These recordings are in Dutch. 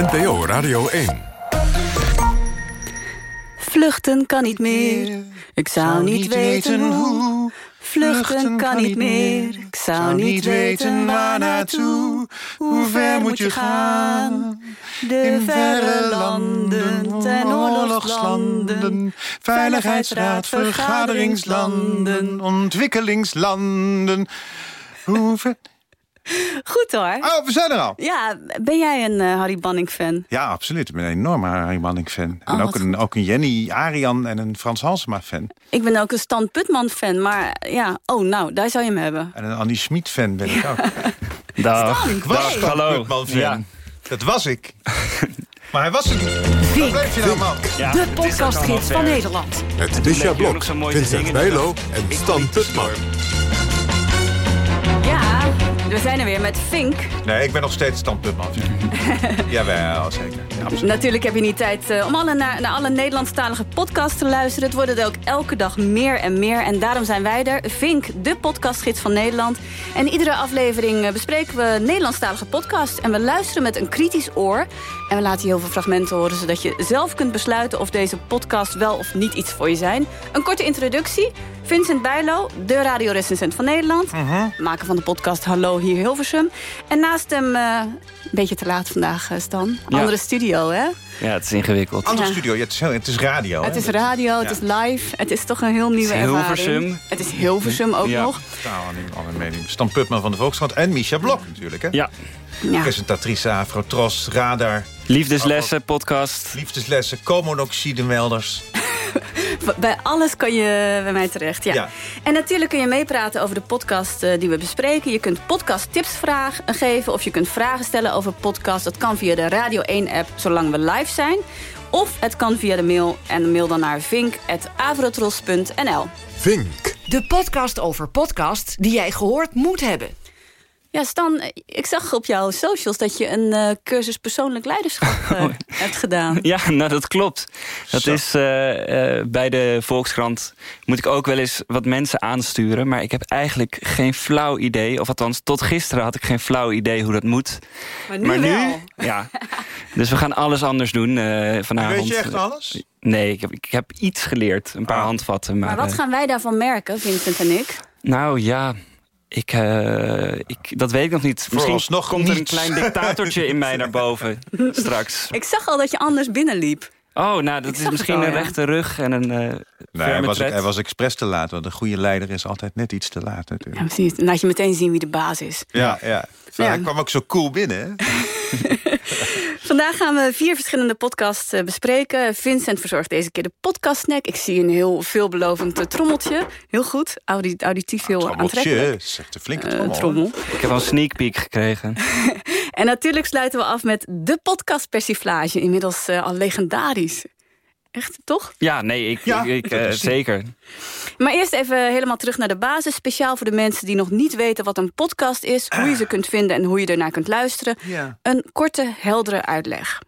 NPO Radio 1. Vluchten kan niet meer. Ik zou niet weten hoe. Vluchten kan niet meer. Ik zou niet weten waar naartoe. Hoe ver moet je gaan? De verre landen, ten oorlogslanden. Veiligheidsraad, vergaderingslanden. Ontwikkelingslanden. Hoe ver... Goed hoor. Oh, we zijn er al. Ja, ben jij een eh, Harry Banning-fan? Ja, absoluut. Ik ben een enorme Harry Banning-fan. Oh, en ook wat een, ook een Jenny Arian en een Frans Halsema-fan. Ik ben ook een Stan Putman-fan, maar ja, oh nou, daar zou je hem hebben. En een Annie Schmid-fan ben ik ook. Dag. Stan, Ik was. Stan hallo. Putman-fan. Ja. Dat was ik. maar hij was het niet. Je nou, man? Ja, De ook podcastgids van. Nederland. Met Misha ook Blok, nog zo'n mooie Vincent dingen. Bijlo en Stan Putman. We zijn er weer met Fink. Nee, ik ben nog steeds Stan Putman-fan. Jawel, zeker. Ja, absoluut. Natuurlijk heb je niet tijd eh, om alle naar, naar alle Nederlandstalige podcasts te luisteren. Het worden er ook elke dag meer en meer. En daarom zijn wij er. Vink, de podcastgids van Nederland. En iedere aflevering eh, bespreken we Nederlandstalige podcasts. En we luisteren met een kritisch oor. En we laten je heel veel fragmenten horen... zodat je zelf kunt besluiten of deze podcast wel of niet iets voor je zijn. Een korte introductie. Vincent Bijlo, de radiorecensent van Nederland. Maker van de podcast Hallo hier Hilversum. En naast hem, eh, een beetje te laat vandaag, eh, Stan. Ja. Andere studio, hè? Ja, het is ingewikkeld. Andere Ja. studio, ja, het, is heel, het is radio. Het hè? is radio, het Ja. is live. Het is toch een heel nieuwe is ervaring. Hilversum. Het is Hilversum ook Ja. nog. Nou, al een mening. Stan Putman van de Volkskrant en Misha Blok natuurlijk. Hè? Ja, Ja. Presentatrice Afro Tros, Radar, liefdeslessen, podcast. liefdeslessen, koolmonoxidemelders. Bij alles kan je bij mij terecht, ja. Ja. En natuurlijk kun je meepraten over de podcast eh, die we bespreken. Je kunt podcasttips vragen, eh, geven of je kunt vragen stellen over podcast. Dat kan via de Radio 1-app, zolang we live zijn. Of het kan via de mail en de mail dan naar vink.avrotros.nl. Vink. De podcast over podcasts die jij gehoord moet hebben. Ja, Stan, ik zag op jouw socials dat je een eh, cursus persoonlijk leiderschap eh, hebt gedaan. Ja, nou dat klopt. Dat Zo. is eh, bij de Volkskrant moet ik ook wel eens wat mensen aansturen. Maar ik heb eigenlijk geen flauw idee. Of althans, tot gisteren had ik geen flauw idee hoe dat moet. Maar nu maar nu, wel. ja. Dus we gaan alles anders doen eh, vanavond. Weet je echt alles? Nee, ik heb, ik heb iets geleerd. Een paar Ah. handvatten. Maar, Maar wat gaan wij daarvan merken, Vincent en ik? Nou ja, ik, eh, ik, dat weet ik nog niet. Misschien Vooralsnog komt er een klein dictatortje in mij naar boven straks. Ik zag al dat je anders binnenliep. Oh, nou, dat Ik is misschien al, een ja. rechte rug en een eh Nee, hij was, hij was expres te laat. Want een goede leider is altijd net iets te laat Ja, natuurlijk. precies. Dan laat je meteen zien wie de baas is. Ja, ja. Ja. Hij kwam ook zo cool binnen. Hè? Vandaag gaan we vier verschillende podcasts eh, bespreken. Vincent verzorgt deze keer de podcastsnack. Ik zie een heel veelbelovend eh, trommeltje. Heel goed. Audi auditief heel aantrekkelijk. Trommeltje, zegt de flinke trommel. trommel. Ik heb al een sneak peek gekregen. En natuurlijk sluiten we af met de podcastpersiflage. Inmiddels eh, al legendarisch. Echt, toch? Ja, nee, ik, Ja, ik, eh, zeker. Maar eerst even helemaal terug naar de basis. Speciaal voor de mensen die nog niet weten wat een podcast is... hoe je ze kunt vinden en hoe je ernaar kunt luisteren. Ja. Een korte, heldere uitleg.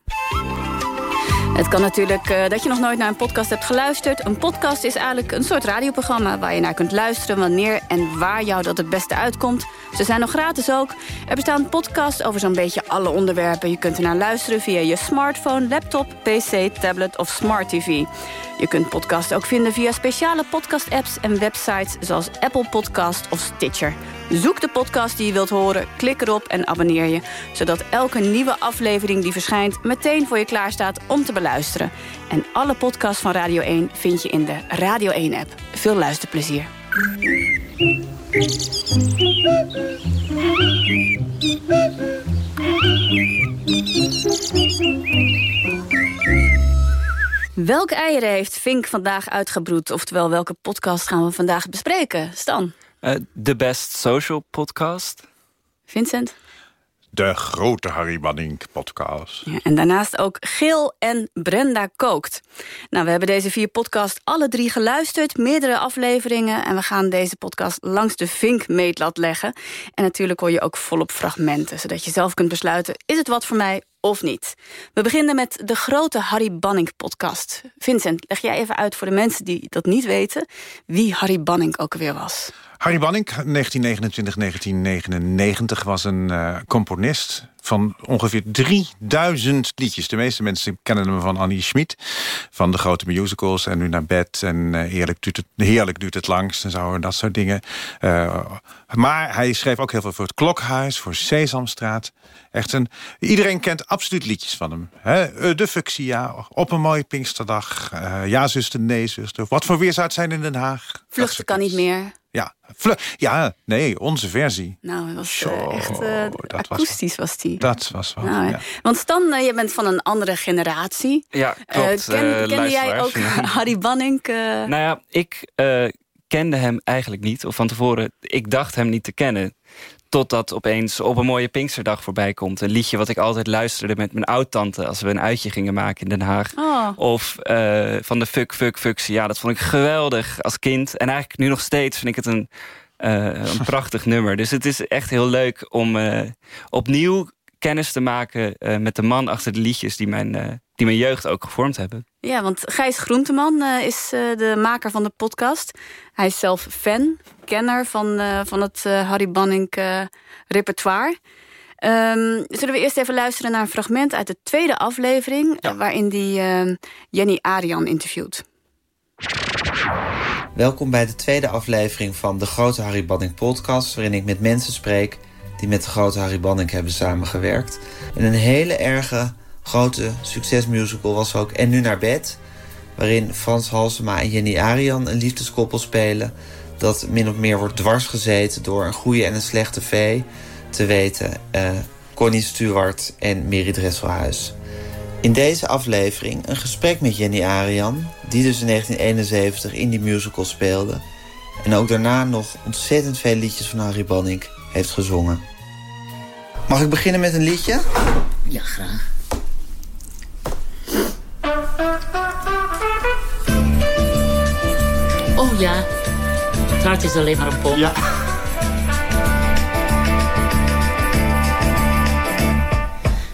Het kan natuurlijk eh, dat je nog nooit naar een podcast hebt geluisterd. Een podcast is eigenlijk een soort radioprogramma... waar je naar kunt luisteren wanneer en waar jou dat het beste uitkomt. Ze zijn nog gratis ook. Er bestaan podcasts over zo'n beetje alle onderwerpen. Je kunt ernaar luisteren via je smartphone, laptop, pc, tablet of smart tv. Je kunt podcasts ook vinden via speciale podcast-apps en websites... zoals Apple Podcast of Stitcher. Zoek de podcast die je wilt horen, klik erop en abonneer je... zodat elke nieuwe aflevering die verschijnt... meteen voor je klaarstaat om te beluisteren. En alle podcasts van Radio 1 vind je in de Radio 1-app. Veel luisterplezier. Welke eieren heeft Fink vandaag uitgebroed? Oftewel, welke podcast gaan we vandaag bespreken? Stan, De Best Social Podcast. Vincent? De grote Harry Banning podcast. Ja, en daarnaast ook Geel en Brenda Kookt. Nou, we hebben deze vier podcasts alle drie geluisterd. Meerdere afleveringen. En we gaan deze podcast langs de vinkmeetlat leggen. En natuurlijk hoor je ook volop fragmenten. Zodat je zelf kunt besluiten, is het wat voor mij of niet? We beginnen met de grote Harry Banning podcast. Vincent, leg jij even uit voor de mensen die dat niet weten... wie Harry Banning ook alweer was. Harry Banning, 1929-1999, was een eh, componist. van ongeveer 3000 liedjes. De meeste mensen kennen hem van Annie Schmid. Van de grote musicals en nu naar bed. En uh, heerlijk, duurt het, heerlijk duurt het langs en zo. En dat soort dingen. Uh, maar hij schreef ook heel veel voor het Klokhuis. Voor Sesamstraat. Echt een, iedereen kent absoluut liedjes van hem. Hè? De Fuxia, Op een mooie Pinksterdag. Ja, zuster, nee, zuster. Wat voor weer zou het zijn in Den Haag? Vluchten kan niet meer. Ja, ja, nee, onze versie. Nou, dat was uh, echt uh, dat akoestisch was, die. Dat was wat, nou, ja. Want Stan, uh, je bent van een andere generatie. Ja, klopt. Ken, kende jij ook Harry Banning? Nou ja, ik kende hem eigenlijk niet. Of van tevoren, ik dacht hem niet te kennen. Totdat opeens op een mooie Pinksterdag voorbij komt. Een liedje wat ik altijd luisterde met mijn oud-tante... als we een uitje gingen maken in Den Haag. Oh. Of uh, van de Fuck Fuck Fucks. Ja, dat vond ik geweldig als kind. En eigenlijk nu nog steeds vind ik het een, uh, een prachtig nummer. Dus het is echt heel leuk om uh, opnieuw kennis te maken... met de man achter de liedjes die mijn, die mijn jeugd ook gevormd hebben. Ja, want Gijs Groenteman is de maker van de podcast. Hij is zelf fan, kenner van, uh, van het Harry Banning repertoire. Um, zullen we eerst even luisteren naar een fragment uit de tweede aflevering... Ja. waarin die Jenny Arian interviewt. Welkom bij de tweede aflevering van de Grote Harry Banning podcast... waarin ik met mensen spreek die met de Grote Harry Banning hebben samengewerkt. En een hele erge grote succesmusical was ook En Nu naar bed. Waarin Frans Halsema en Jenny Arian een liefdeskoppel spelen. Dat min of meer wordt dwarsgezeten door een goede en een slechte vee. Te weten uh, Connie Stewart en Mary Dresselhuis. In deze aflevering een gesprek met Jenny Arian... die dus in 1971 in die musical speelde... en ook daarna nog ontzettend veel liedjes van Harry Banning heeft gezongen. Mag ik beginnen met een liedje? Ja, graag. Oh ja, het hart is alleen maar een pomp. Ja.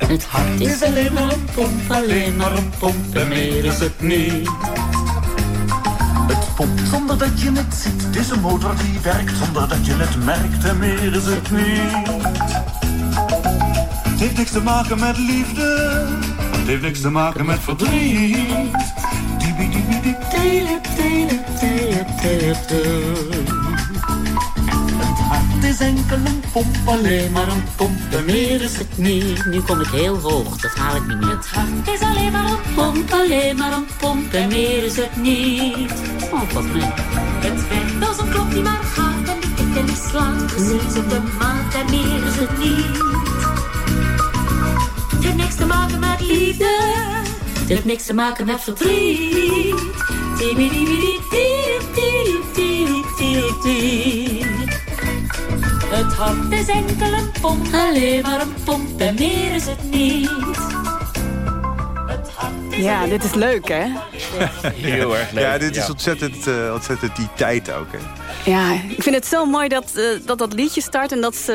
Het hart is alleen maar een pomp, alleen maar een pomp en meer is het niet. Het pompt zonder dat je het ziet, het is een motor die werkt zonder dat je het merkt en meer is het niet. Het heeft niks te maken met liefde, het heeft niks te maken met verdriet. Het hart is enkel een pomp, alleen maar een pomp, en meer is het niet. Nu kom ik heel hoog, dat haal ik niet meer. Het hart is alleen maar een pomp, alleen maar een pomp, en meer is het niet. Oh, wat nee. Het werkt als een klok die maar gaat en die tikt en die slaat. Precies op de maat, en meer is het niet. Het heeft niks te maken met liefde. Het heeft niks te maken met verdriet. Het hart is enkel een pomp, alleen maar een pomp en meer is het niet. Ja, dit is leuk, hè? Heel erg leuk. Ja, dit is ontzettend, uh, ontzettend die tijd ook, hè? Ja, ik vind het zo mooi dat uh, dat, dat liedje start... en dat ze,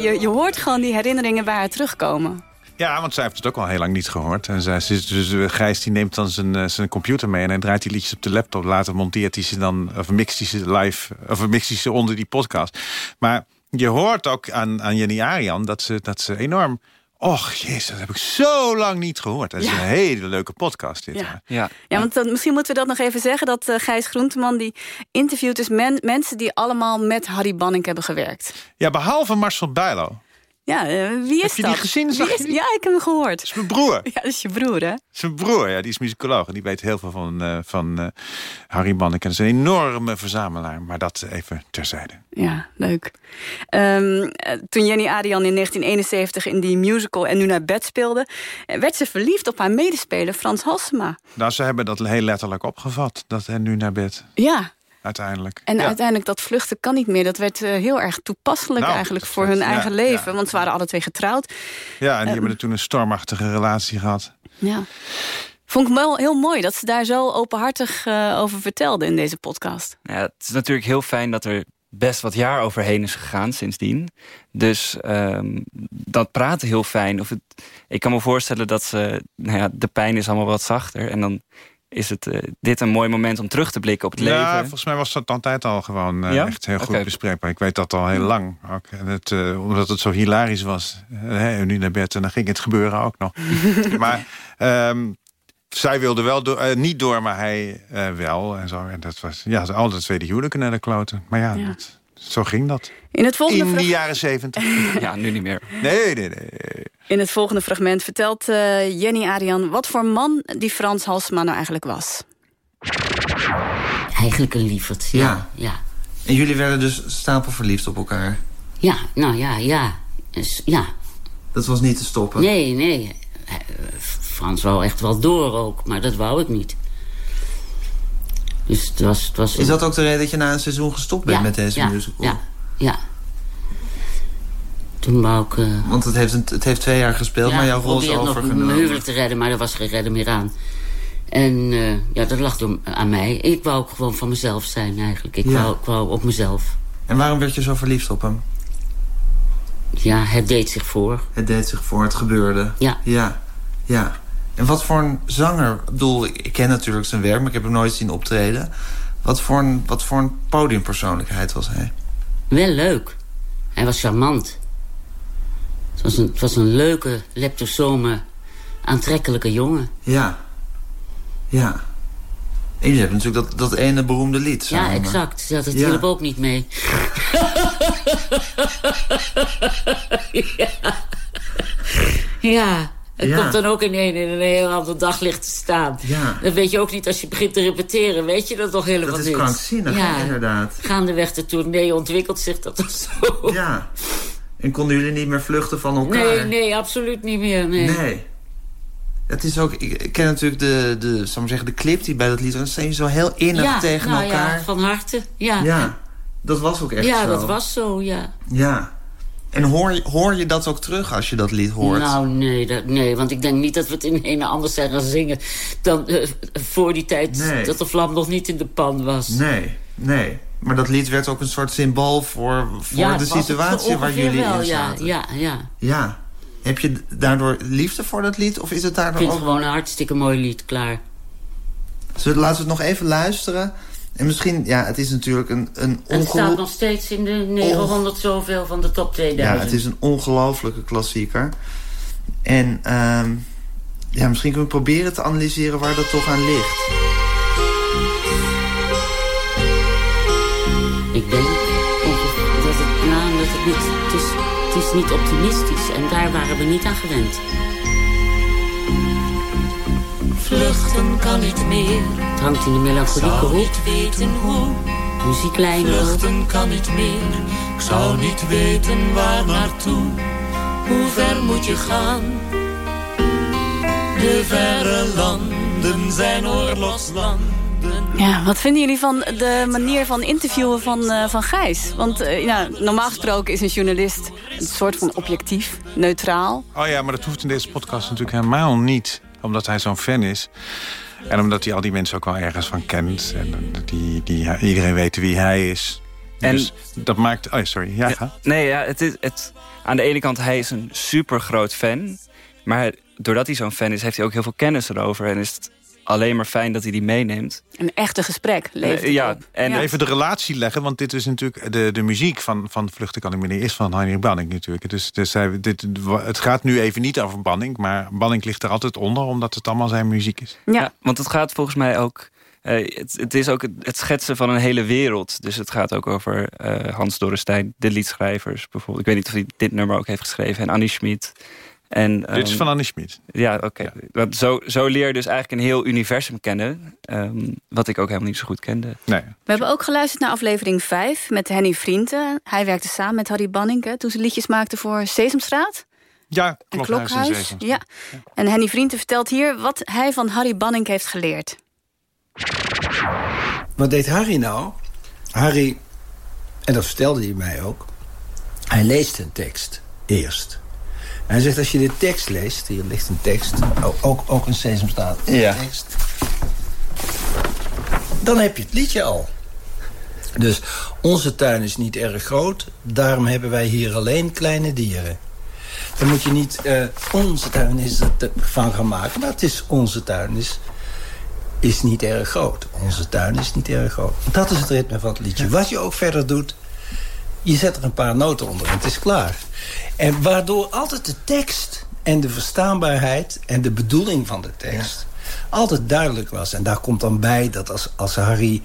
je, je hoort gewoon die herinneringen waar terugkomen. Ja, want zij heeft het ook al heel lang niet gehoord. En zij, dus, Gijs die neemt dan zijn, zijn computer mee... en hij draait die liedjes op de laptop. Later monteert hij ze dan, of mixt hij ze live... of mixt hij ze onder die podcast. Maar je hoort ook aan, aan Jenny Arian dat ze, dat ze enorm... Och, jezus, dat heb ik zo lang niet gehoord. Dat is Ja. een hele leuke podcast, dit. Ja. Ja. Ja, want dan, misschien moeten we dat nog even zeggen... dat eh, Gijs Groenteman die interviewt dus men, mensen... die allemaal met Harry Banning hebben gewerkt. Ja, behalve Marcel Bijlo. Ja, eh, wie is Heb je die dat? gezien? Zag is- die? Ja, ik heb hem gehoord. Dat is mijn broer. Ja, dat is je broer, hè? Zijn broer, ja, die is muzikoloog. En die weet heel veel van, eh, van eh, Harry Banneke. Dat is een enorme verzamelaar. Maar dat even terzijde. Ja, leuk. Ehm, eh, toen Jenny Arian in 1971 in die musical En Nu naar bed speelde... werd ze verliefd op haar medespeler Frans Halsema. Nou, ze hebben dat heel letterlijk opgevat. Dat en nu naar bed, Ja, uiteindelijk. en ja. uiteindelijk dat vluchten kan niet meer. Dat werd eh, heel erg toepasselijk Nou, eigenlijk voor hun ja, eigen leven. ja. Want ze waren alle twee getrouwd. Ja, en die Ehm. hebben er toen een stormachtige relatie gehad. Ja. Vond ik wel heel mooi dat ze daar zo openhartig eh, over vertelde in deze podcast. Ja, het is natuurlijk heel fijn dat er best wat jaar overheen is gegaan sindsdien. Dus ehm, dat praten heel fijn. Of het, ik kan me voorstellen dat ze, nou ja, de pijn is allemaal wat zachter. En dan is het, eh, dit een mooi moment om terug te blikken op het Ja, leven. volgens mij was dat altijd al gewoon eh, Ja? echt heel goed bespreekbaar. Ik weet dat al heel lang. Ook. En het, eh, omdat het zo hilarisch was. Uh, hè, nu naar bed en dan ging het gebeuren ook nog. maar ehm, zij wilde wel door, niet door, maar hij wel. En, zo. en dat was ja, al de tweede huwelijken naar de kloten. Maar ja, Ja. dat- zo ging dat. In het volgende, In de jaren zeventig. Ja, nu niet meer. Nee, nee, nee. In het volgende fragment vertelt eh, Jenny Arian... wat voor man die Frans Halsema nou eigenlijk was. Eigenlijk een lieverd, ja. Ja. Ja, En jullie werden dus stapelverliefd op elkaar. ja nou ja, ja. Dus, ja. Dat was niet te stoppen. Nee, nee. Eh, Frans wou echt wel door ook, maar dat wou ik niet. Dus het was... Het was Is dat ook de reden dat je na een seizoen gestopt bent Ja, met deze ja, musical? Ja, ja. Toen wou ik... eh, Want het heeft, een, het heeft twee jaar gespeeld, maar jouw rol is probeerde nog mijn overgenomen. huwelijk te redden, maar er was geen redden meer aan. En eh, ja, dat lag door, aan mij. Ik wou ook gewoon van mezelf zijn eigenlijk. Ik, Ja. wou, ik wou op mezelf. En waarom werd je zo verliefd op hem? Ja, het deed zich voor. Het deed zich voor, het gebeurde. Ja. Ja, ja. En wat voor een zanger... Ik bedoel, ik ik ken natuurlijk zijn werk, maar ik heb hem nooit zien optreden. Wat voor een, wat voor een podiumpersoonlijkheid was hij? Wel leuk. Hij was charmant. Het was een, het was een leuke, leptosome, aantrekkelijke jongen. Ja. Ja. En jullie hebben natuurlijk dat, dat ene beroemde lied Ja, exact. Dat het Ja. hielp ook niet mee. ja. ja. Het Ja. komt dan ook in een, in een heel ander daglicht te staan. Ja. Dat weet je ook niet als je begint te repeteren. Weet je dat toch helemaal Dat is niet? krankzinnig, hè, inderdaad. Gaandeweg de tournee ontwikkelt zich dat toch zo. Ja. En konden jullie niet meer vluchten van elkaar? Nee, nee, absoluut niet meer. Nee. Nee. Het is ook, ik ken natuurlijk de, de, zal zeggen, de clip die bij dat lied... Dan zijn je zo heel innig ja, tegen nou elkaar. Ja, van harte. Ja, Ja, dat was ook echt ja zo. dat was zo, ja. Ja. En hoor, je- hoor je dat ook terug als je dat lied hoort? Nou, nee, dat, nee, want ik denk niet dat we het in een anders zijn gaan zingen... dan eh, voor die tijd Nee. dat de vlam nog niet in de pan was. Nee, nee. Maar dat lied werd ook een soort symbool voor, voor ja, de situatie waar jullie wel, in ja, zaten. ja, ja. Ja. Heb je daardoor liefde voor dat lied? Of is het Ik daardoor vind het ook... gewoon een hartstikke mooi lied, klaar. Zullen- Laten we het nog even luisteren. En misschien, ja, het is natuurlijk een, een En het staat nog steeds in de 900 zoveel van de top 2000. Ja, het is een ongelofelijke klassieker. En ehm, ja, misschien kunnen we proberen te analyseren waar dat toch aan ligt. Het, niet, het, is, het is niet optimistisch en daar waren we niet aan gewend. Vluchten kan niet meer, Het hangt in de melancholieke zou hoek, niet weten hoe. muzieklijn. Vluchten kan niet meer, ik zou niet weten waar naartoe. Hoe ver moet je gaan? De verre landen zijn oorlogslanden. Ja, wat vinden jullie van de manier van interviewen van, eh, van Gijs? Want eh, ja, normaal gesproken is een journalist een soort van objectief, neutraal. Oh ja, maar dat hoeft in deze podcast natuurlijk helemaal niet. Omdat hij zo'n fan is. En omdat hij al die mensen ook wel ergens van kent. En die, die, iedereen weet wie hij is. En- dus dat maakt... Oh, sorry. Ja, ga. Nee, ja, het is, het, aan de ene kant, hij is een super groot fan. Maar doordat hij zo'n fan is, heeft hij ook heel veel kennis erover. En is het alleen maar fijn dat hij die meeneemt. Een echte gesprek levert Eh, ja, het op. en Even de relatie leggen, want dit is natuurlijk... de, de muziek van, van Vluchten kan ik meneer is van Heinrich Banning natuurlijk. Dus, dus hij, dit, het gaat nu even niet over Banning... maar Banning ligt er altijd onder, omdat het allemaal zijn muziek is. Ja. want het gaat volgens mij ook... eh, het, het is ook het, het schetsen van een hele wereld. Dus het gaat ook over eh, Hans Dorrestein, de liedschrijvers bijvoorbeeld. Ik weet niet of hij dit nummer ook heeft geschreven. En Annie Schmid. En, dit is ehm, van Annie Schmid. Ja, oké. Want Zo, zo leer je dus eigenlijk een heel universum kennen. ehm, wat ik ook helemaal niet zo goed kende. Nee. We hebben ook geluisterd naar aflevering 5 met Henny Vrienden. Hij werkte samen met Harry Banning hè, toen ze liedjes maakten voor Sesamstraat. Ja, En Klokhuis en Klokhuis. Ja. En Henny Vrienden vertelt hier wat hij van Harry Banning heeft geleerd. Wat deed Harry nou? Harry, en dat vertelde hij mij ook... hij leest een tekst eerst. Hij zegt, als je de tekst leest... hier ligt een tekst, ook, ook, een sesamstraat Ja. tekst... dan heb je het liedje al. Dus onze tuin is niet erg groot... daarom hebben wij hier alleen kleine dieren. Dan moet je niet... eh, onze tuin is het eh, van gaan maken... maar het is onze tuin. Dus is niet erg groot. Onze tuin is niet erg groot. Dat is het ritme van het liedje. Wat je ook verder doet, je zet er een paar noten onder en het is klaar. En waardoor altijd de tekst en de verstaanbaarheid en de bedoeling van de tekst... altijd duidelijk was. En daar komt dan bij dat als, als Harry...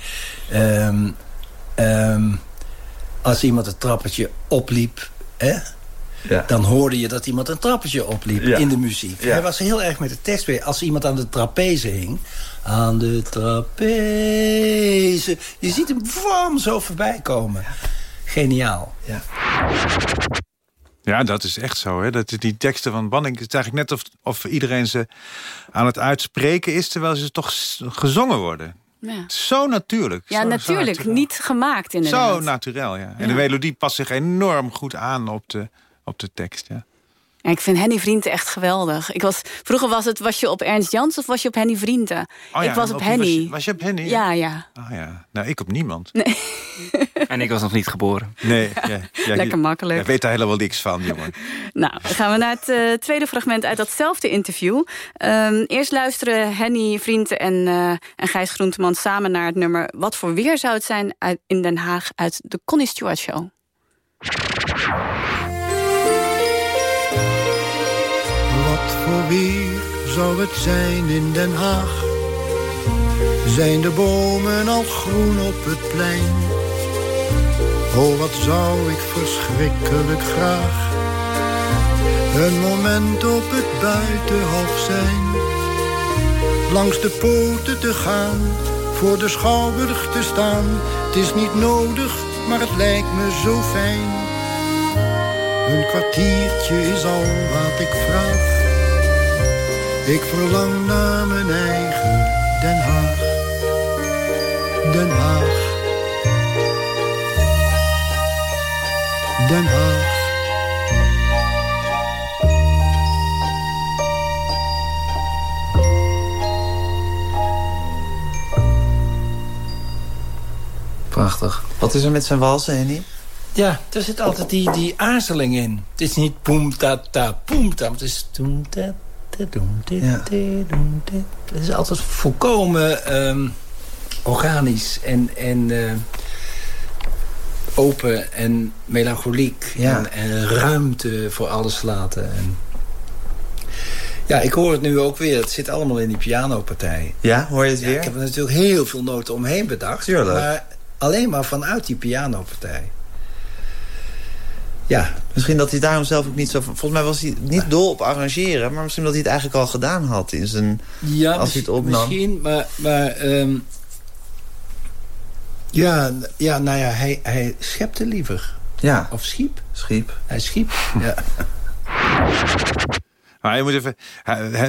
ehm, ehm, als iemand het trappetje opliep... Hè, Ja. dan hoorde je dat iemand een trappetje opliep Ja. in de muziek. Hij was heel erg met de tekst weer. Als iemand aan de trapeze hing... Aan de trapeze... Je ziet hem vorm zo voorbij komen. Geniaal. Ja. Ja, dat is echt zo. Hè? Dat die teksten van Banning... Het is eigenlijk net of, of iedereen ze aan het uitspreken is... terwijl ze toch gezongen worden. Ja, Zo natuurlijk. ja Zo- natuurlijk. Niet gemaakt inderdaad. Zo natuurlijk, ja. En Ja. de melodie past zich enorm goed aan op de, op de tekst, ja. Ja, ik vind Henny Vrienden echt geweldig. Ik was, vroeger was het, was je op Ernst Jans of was je op Henny Vrienden? Oh ja, ik was op die Henny. Was je, was je op Henny? Ja, ja. Ah ja. Nou, ik op niemand. En ik was nog niet geboren. Nee. Ja, ja, Lekker makkelijk. Jij weet daar helemaal niks van, jongen. Nou, dan gaan we naar het eh, tweede fragment uit datzelfde interview. Ehm, eerst luisteren Henny Vrienden en, eh, en Gijs Groenteman samen naar het nummer... Wat voor weer zou het zijn uit, in Den Haag uit de Connie Stewart Show. Weer zou het zijn in Den Haag? Zijn de bomen al groen op het plein? Oh, wat zou ik verschrikkelijk graag een moment op het buitenhof zijn. Langs de poten te gaan, voor de schouwburg te staan. Het is niet nodig, maar het lijkt me zo fijn. Een kwartiertje is al wat ik vraag. Ik verlang naar mijn eigen Den Haag. Den Haag. Den Haag. Prachtig. Wat is er met zijn walsen, Henny? Ja, er zit altijd die, die aarzeling in. Het is niet poem ta ta poem ta. Het is toem Ja. Het is altijd volkomen ehm, organisch en, en eh, open en melancholiek. Ja. En, en ruimte voor alles laten. En ja, ik hoor het nu ook weer. Het zit allemaal in die pianopartij. Ja, hoor je het Ja, weer? ik heb er natuurlijk heel veel noten omheen bedacht. Tuurlijk. Maar alleen maar vanuit die pianopartij. Ja, Misschien dat hij daarom zelf ook niet zo... Volgens mij was hij niet dol op arrangeren... maar misschien dat hij het eigenlijk al gedaan had in zijn... Ja, Als hij het opnam. Misschien, maar... maar ehm, ja, ja, nou ja, hij, hij schepte liever. Ja, Of schiep. schiep. Hij schiep, ja. Maar je moet even...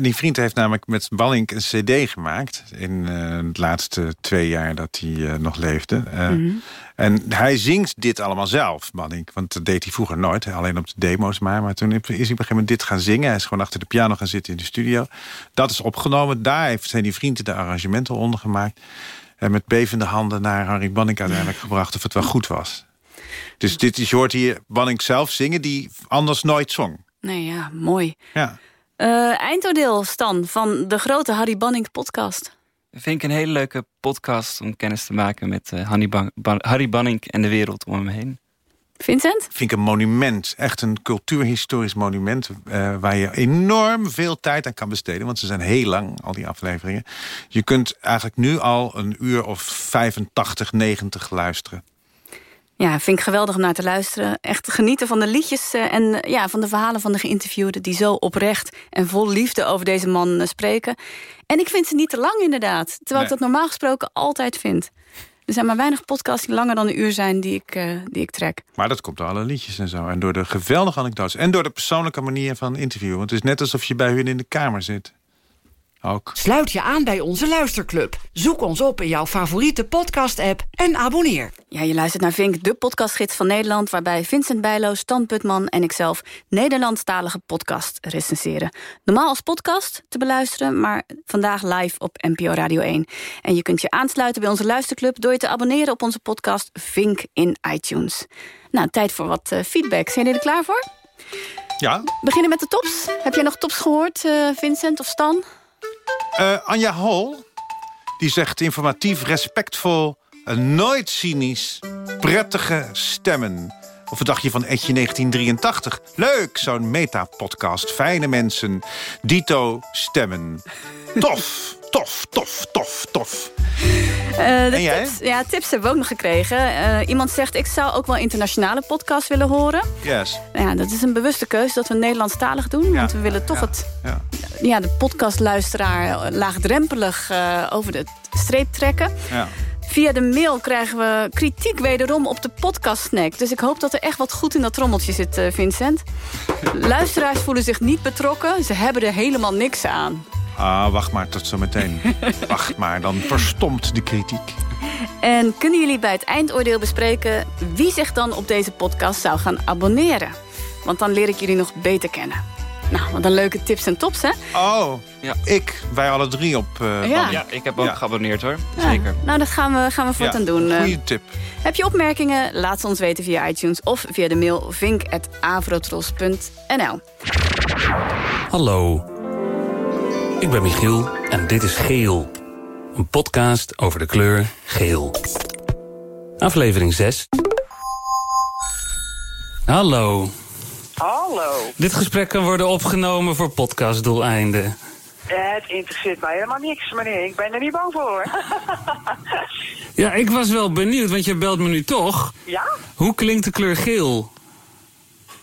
Die vriend heeft namelijk met Banning een cd gemaakt... in eh, de laatste twee jaar dat hij eh, nog leefde. Eh, En hij zingt dit allemaal zelf, Banning. Want dat deed hij vroeger nooit, alleen op de demo's maar. Maar toen is hij op een gegeven moment dit gaan zingen. Hij is gewoon achter de piano gaan zitten in de studio. Dat is opgenomen. Daar heeft zijn die vrienden de arrangementen onder gemaakt. En met bevende handen naar Harry Banning uiteindelijk gebracht... of het wel goed was. Dus dit is, je hoort hier Banning zelf zingen... die anders nooit zong. Nee, ja, mooi. Ja. Eh, eindoordeel, Stan, van de grote Harry Banning podcast. Vind ik een hele leuke podcast om kennis te maken met eh, Harry, Ban- Ban- Harry Banning en de wereld om hem heen. Vincent? vind ik een monument. Echt een cultuurhistorisch monument. eh, waar je enorm veel tijd aan kan besteden. Want ze zijn heel lang, al die afleveringen. Je kunt eigenlijk nu al een uur of 85, 90 luisteren. Ja, vind ik geweldig om naar te luisteren. Echt genieten van de liedjes eh, en eh, ja, van de verhalen van de geïnterviewden... die zo oprecht en vol liefde over deze man eh, spreken. En ik vind ze niet te lang inderdaad. Terwijl ik dat normaal gesproken altijd vind. Er zijn maar weinig podcasts die langer dan een uur zijn die ik, die ik trek. Maar dat komt door alle liedjes en zo. En door de geweldige anekdotes. En door de persoonlijke manier van interviewen. Want het is net alsof je bij hun in de kamer zit. Ook. Sluit je aan bij onze luisterclub. Zoek ons op in jouw favoriete podcast-app en abonneer. Ja, je luistert naar Vink, de podcastgids van Nederland... waarbij Vincent Bijlo, Stan Putman en ikzelf... Nederlandstalige podcast recenseren. Normaal als podcast te beluisteren... maar vandaag live op NPO Radio 1. En je kunt je aansluiten bij onze luisterclub... door je te abonneren op onze podcast Vink in iTunes. Nou, tijd voor wat eh, feedback. Zijn jullie er klaar voor? Ja, We beginnen met de tops. Heb jij nog tops gehoord, eh, Vincent of Stan? Eh, Anja Hol, Die zegt informatief, respectvol, en nooit cynisch, prettige stemmen. Of wat dacht je van Etje 1983? Leuk, zo'n meta-podcast. Fijne mensen, dito stemmen. Tof, tof, tof, tof, tof. Eh, de En jij? Tips, ja, tips hebben we ook nog gekregen. Eh, iemand zegt, ik zou ook wel internationale podcasts willen horen. Yes. Nou ja, dat is een bewuste keuze dat we Nederlandstalig doen. Want we willen toch het, ja. Ja, de podcastluisteraar laagdrempelig eh, over de streep trekken. Ja. Via de mail krijgen we kritiek wederom op de podcastsnack. Dus ik hoop dat er echt wat goed in dat trommeltje zit, Vincent. Luisteraars voelen zich niet betrokken. Ze hebben er helemaal niks aan. Ah, wacht maar tot zometeen. wacht maar, dan verstomt de kritiek. En kunnen jullie bij het eindoordeel bespreken... wie zich dan op deze podcast zou gaan abonneren? Want dan leer ik jullie nog beter kennen. Nou, wat een leuke tips en tops, hè? Oh, Ja. ik, wij alle drie op eh Ja. Ik heb ook Ja. geabonneerd hoor. Ja, Zeker. Nou, dat gaan we, gaan we voortaan doen. Eh, Goeie tip. Heb je opmerkingen? Laat ze ons weten via iTunes of via de mail vink.avrotros.nl. Hallo. Ik ben Michiel en dit is Geel. Een podcast over de kleur geel. Aflevering 6. Hallo. Hallo. Dit gesprek kan worden opgenomen voor podcastdoeleinden. Het interesseert mij helemaal niks, meneer. Ik ben er niet bang voor, hoor. Ja, ik was wel benieuwd, want je belt me nu toch. ja? Hoe klinkt de kleur geel?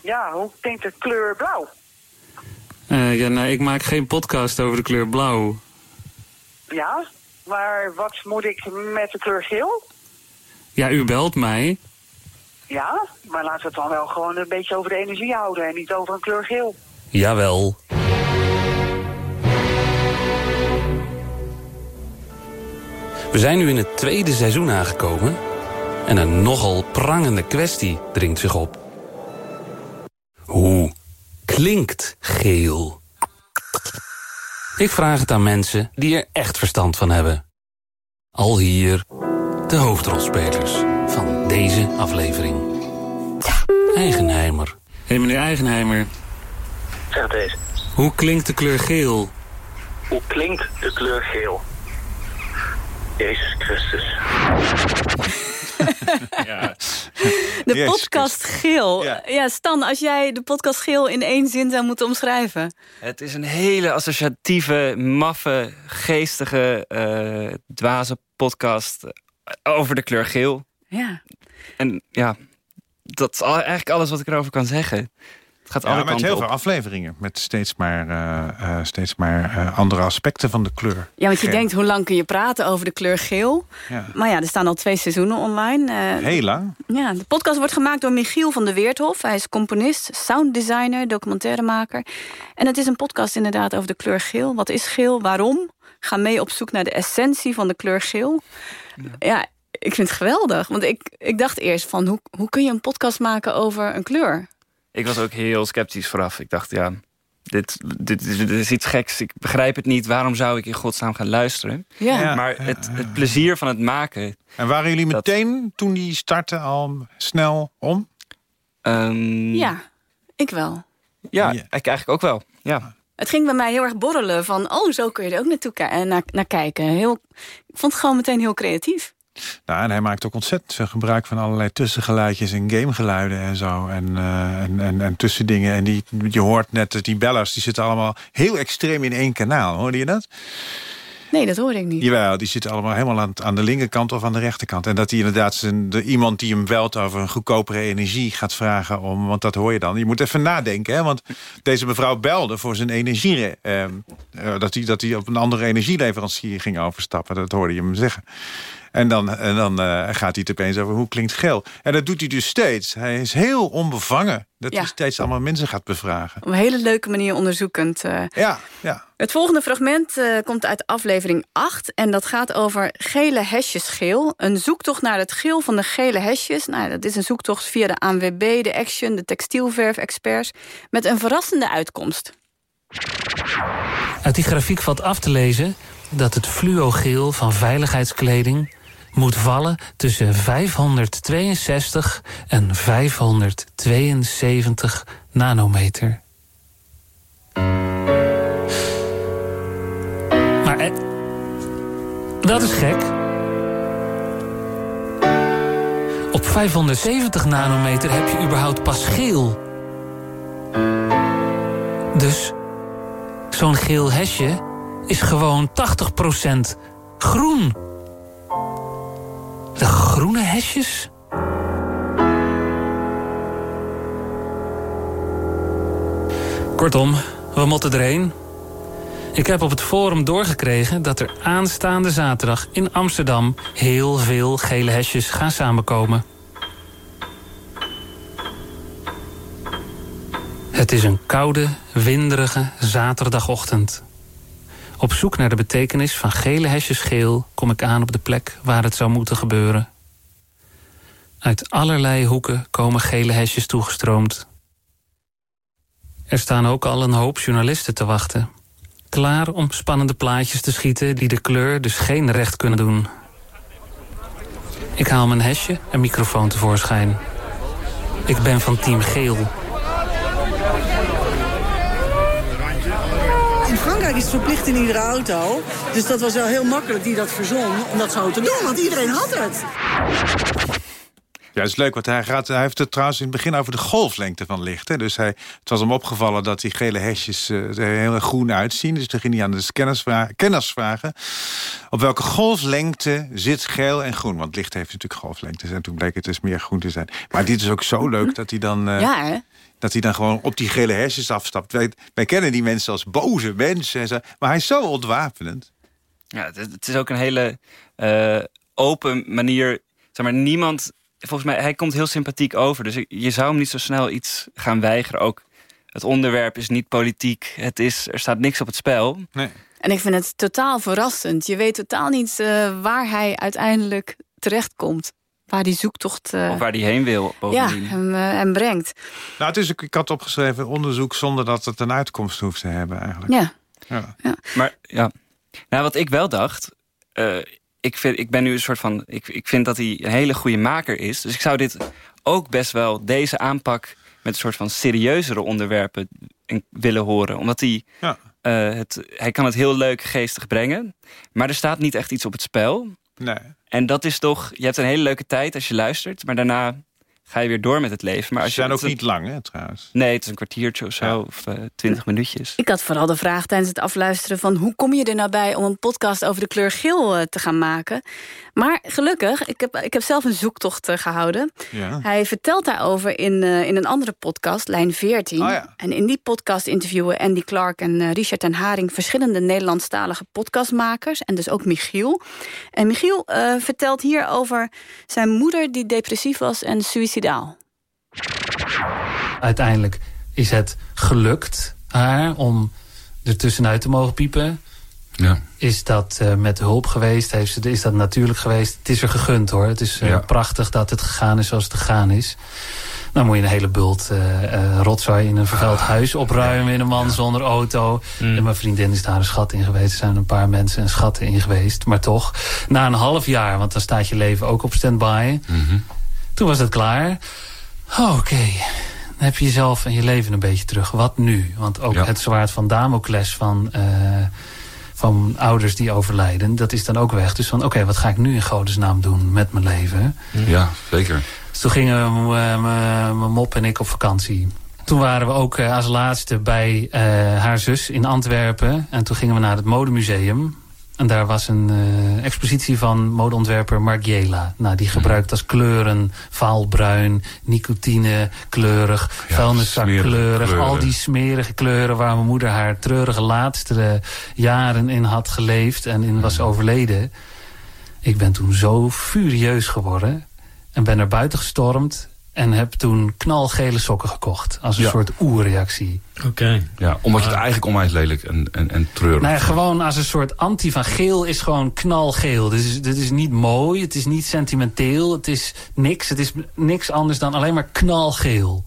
Ja, hoe klinkt de kleur blauw? Eh, ja, nou, ik maak geen podcast over de kleur blauw. Ja? Maar wat moet ik met de kleur geel? Ja, u belt mij. Ja? Maar laten we het dan wel gewoon een beetje over de energie houden en niet over een kleur geel. Jawel. We zijn nu in het tweede seizoen aangekomen en een nogal prangende kwestie dringt zich op. Hoe klinkt geel? Ik vraag het aan mensen die er echt verstand van hebben. Al hier de hoofdrolspelers van deze aflevering. Eigenheimer. Hé hey, meneer Eigenheimer, Zeg deze. hoe klinkt de kleur geel? Hoe klinkt de kleur geel? Jezus Christus. De Jezus podcast Geel. Ja. Ja. Stan, als jij de podcast Geel in één zin zou moeten omschrijven. Het is een hele associatieve, maffe, geestige, eh dwaze podcast over de kleur geel. Ja. En ja, dat is eigenlijk alles wat ik erover kan zeggen. Het gaat Ja, alle met kanten heel op. veel afleveringen. Met steeds maar, eh, eh, steeds maar eh, andere aspecten van de kleur. Ja, want je Geel. denkt, hoe lang kun je praten over de kleur geel? Ja. Maar ja, er staan al twee seizoenen online. Eh, Heel lang. Ja, de podcast wordt gemaakt door Michiel van der Weerthof. Hij is componist, sounddesigner, documentairemaker. En het is een podcast inderdaad over de kleur geel. Wat is geel? Waarom? Ga mee op zoek naar de essentie van de kleur geel. Ja, ik vind het geweldig. Want ik, ik dacht eerst van, hoe, hoe kun je een podcast maken over een kleur? Ik was ook heel sceptisch vooraf. Ik dacht, ja, dit, dit, is, dit is iets geks. Ik begrijp het niet. Waarom zou ik in godsnaam gaan luisteren? Ja. Ja, maar het, het plezier van het maken... En waren jullie meteen, toen die startte, al snel om? Ehm, Ja, ik wel. Ja, ik eigenlijk ook wel. Ja. Het ging bij mij heel erg borrelen van... oh, zo kun je er ook naartoe eh, naar, naar kijken. Heel, ik vond het gewoon meteen heel creatief. Nou, en hij maakt ook ontzettend veel gebruik van allerlei tussengeluidjes en gamegeluiden en zo. En, eh, en, en, en tussendingen. En die, je hoort net dat die bellers, die zitten allemaal heel extreem in één kanaal. Hoorde je dat? Nee, dat hoorde ik niet. Jawel, die zitten allemaal helemaal aan, aan de linkerkant of aan de rechterkant. En dat hij inderdaad zijn, de, iemand die hem belt over een goedkopere energie gaat vragen om. Want dat hoor je dan. Je moet even nadenken, hè? Want deze mevrouw belde voor zijn energie. eh, eh, dat, hij, dat hij op een andere energieleverancier ging overstappen. Dat hoorde je hem zeggen. En dan, en dan eh, gaat hij het opeens over hoe klinkt geel. En dat doet hij dus steeds. Hij is heel onbevangen. Dat Ja. hij steeds allemaal mensen gaat bevragen. Op een hele leuke manier onderzoekend. eh. Ja, ja. Het volgende fragment eh, komt uit aflevering 8. En dat gaat over gele hesjes geel. Een zoektocht naar het geel van de gele hesjes. Nou, dat is een zoektocht via de ANWB, de Action, de textielverf-experts. Met een verrassende uitkomst. Uit die grafiek valt af te lezen dat het fluogeel van veiligheidskleding moet vallen tussen 562 en 572 nanometer. Maar, e- Dat is gek. Op 570 nanometer heb je überhaupt pas geel. Dus zo'n geel hesje is gewoon 80% groen. De groene hesjes? Kortom, we moeten erheen. Ik heb op het forum doorgekregen dat er aanstaande zaterdag in Amsterdam heel veel gele hesjes gaan samenkomen. Het is een koude, winderige zaterdagochtend. Op zoek naar de betekenis van gele hesjes geel kom ik aan op de plek waar het zou moeten gebeuren. Uit allerlei hoeken komen gele hesjes toegestroomd. Er staan ook al een hoop journalisten te wachten. Klaar om spannende plaatjes te schieten die de kleur dus geen recht kunnen doen. Ik haal mijn hesje en microfoon tevoorschijn. Ik ben van team geel. Is het verplicht in iedere auto. Dus dat was wel heel makkelijk die dat verzon om dat zo te doen. Want iedereen had het. Ja, dat is leuk, want hij, gaat, hij heeft het trouwens in het begin over de golflengte van licht. Hè. Dus hij, het was hem opgevallen dat die gele hesjes uh, er heel groen uitzien. Dus toen ging hij aan de scanners vragen, kenners vragen... op welke golflengte zit geel en groen? Want licht heeft natuurlijk golflengtes. En toen bleek het dus meer groen te zijn. Maar dit is ook zo leuk dat hij dan... Uh, ja, hè? Dat hij dan gewoon op die gele hesjes afstapt. Wij, wij kennen die mensen als boze mensen. En zo, maar hij is zo ontwapenend. Ja, het, het is ook een hele uh, open manier. Zeg maar, niemand volgens mij, hij komt heel sympathiek over. Dus je zou hem niet zo snel iets gaan weigeren. Ook het onderwerp is niet politiek. Het is, er staat niks op het spel. Nee. En ik vind het totaal verrassend. Je weet totaal niet uh, waar hij uiteindelijk terechtkomt. Waar die zoektocht... Uh, of waar die heen wil. Bovendien. Ja, hem, uh, hem brengt. Nou, het is, ik had opgeschreven onderzoek zonder dat het een uitkomst hoeft te hebben eigenlijk. Ja. ja. ja. Maar ja, nou, wat ik wel dacht ik, vind, ik ben nu een soort van. Ik, ik vind dat hij een hele goede maker is. Dus ik zou dit ook best wel, deze aanpak met een soort van serieuzere onderwerpen willen horen. Omdat hij. Ja. Uh, het, hij kan het heel leuk geestig brengen. Maar er staat niet echt iets op het spel. Nee. En dat is toch. Je hebt een hele leuke tijd als je luistert. Maar daarna ga je weer door met het leven. Maar als Ze zijn je, ook niet lang, hè, trouwens. Nee, het is een kwartiertje of zo, ja. of uh, twintig minuutjes. Ik had vooral de vraag tijdens het afluisteren van... hoe kom je er nou bij om een podcast over de kleur geel uh, te gaan maken? Maar gelukkig, ik heb, ik heb zelf een zoektocht uh, gehouden. Ja. Hij vertelt daarover in, in een andere podcast, Lijn 14. Oh, ja. En in die podcast interviewen Andy Clark en Richard ten Haring... verschillende Nederlandstalige podcastmakers. En dus ook Michiel. En Michiel vertelt hier over zijn moeder die depressief was en suicidaal. Uiteindelijk is het gelukt haar om er tussenuit te mogen piepen. Ja. Is dat uh, met hulp geweest? Heeft ze, is dat natuurlijk geweest? Het is er gegund hoor. Het is uh, ja. prachtig dat het gegaan is zoals het gegaan is. Dan moet je een hele bult uh, rotzooi in een vervuild ah, huis opruimen... in een man ja. zonder auto. Mm. En mijn vriendin is daar een schat in geweest. Er zijn een paar mensen een schatten in geweest. Maar toch, na een half jaar, want dan staat je leven ook op standby... Mm -hmm. Toen was het klaar. Oh, Oké, okay. dan heb je jezelf en je leven een beetje terug. Wat nu? Want ook ja. het zwaard van Damocles van, uh, van ouders die overlijden... dat is dan ook weg. Dus van, oké, okay, wat ga ik nu in godesnaam doen met mijn leven? Ja, zeker. Dus toen gingen mijn mop en ik op vakantie. Toen waren we ook als laatste bij uh, haar zus in Antwerpen. En toen gingen we naar het modemuseum. En daar was een uh, expositie van modeontwerper Margiela. Nou, die gebruikt als kleuren vaalbruin, nicotine kleurig, ja, vuilniszak kleurig. Kleuren. Al die smerige kleuren waar mijn moeder haar treurige laatste jaren in had geleefd en in was overleden. Ik ben toen zo furieus geworden en ben naar buiten gestormd. En heb toen knalgele sokken gekocht. Als een ja. soort oerreactie. Oké. Okay. Ja, omdat je het eigenlijk onwijs lelijk en, en, en treurig nou ja, gewoon als een soort anti van geel is gewoon knalgeel. Dit is, dit is niet mooi, het is niet sentimenteel. Het is niks, het is niks anders dan alleen maar knalgeel.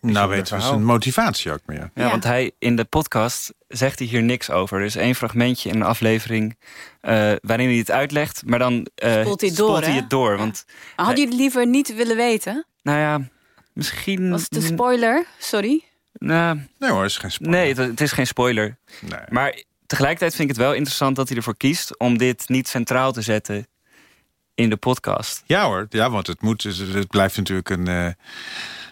Nou weten we zijn motivatie ook meer. Ja, ja, want hij in de podcast zegt hij hier niks over. Er is één fragmentje in een aflevering uh, waarin hij het uitlegt, maar dan uh, spoelt hij, door, hij het door. Want ja. Had je het liever niet willen weten? Nou ja, misschien... Was het een spoiler? Sorry. Nou, nee hoor, het is geen spoiler. Nee, het, het is geen spoiler. Nee. Maar tegelijkertijd vind ik het wel interessant dat hij ervoor kiest... om dit niet centraal te zetten in de podcast. Ja hoor, ja, want het, moet, het blijft natuurlijk een uh,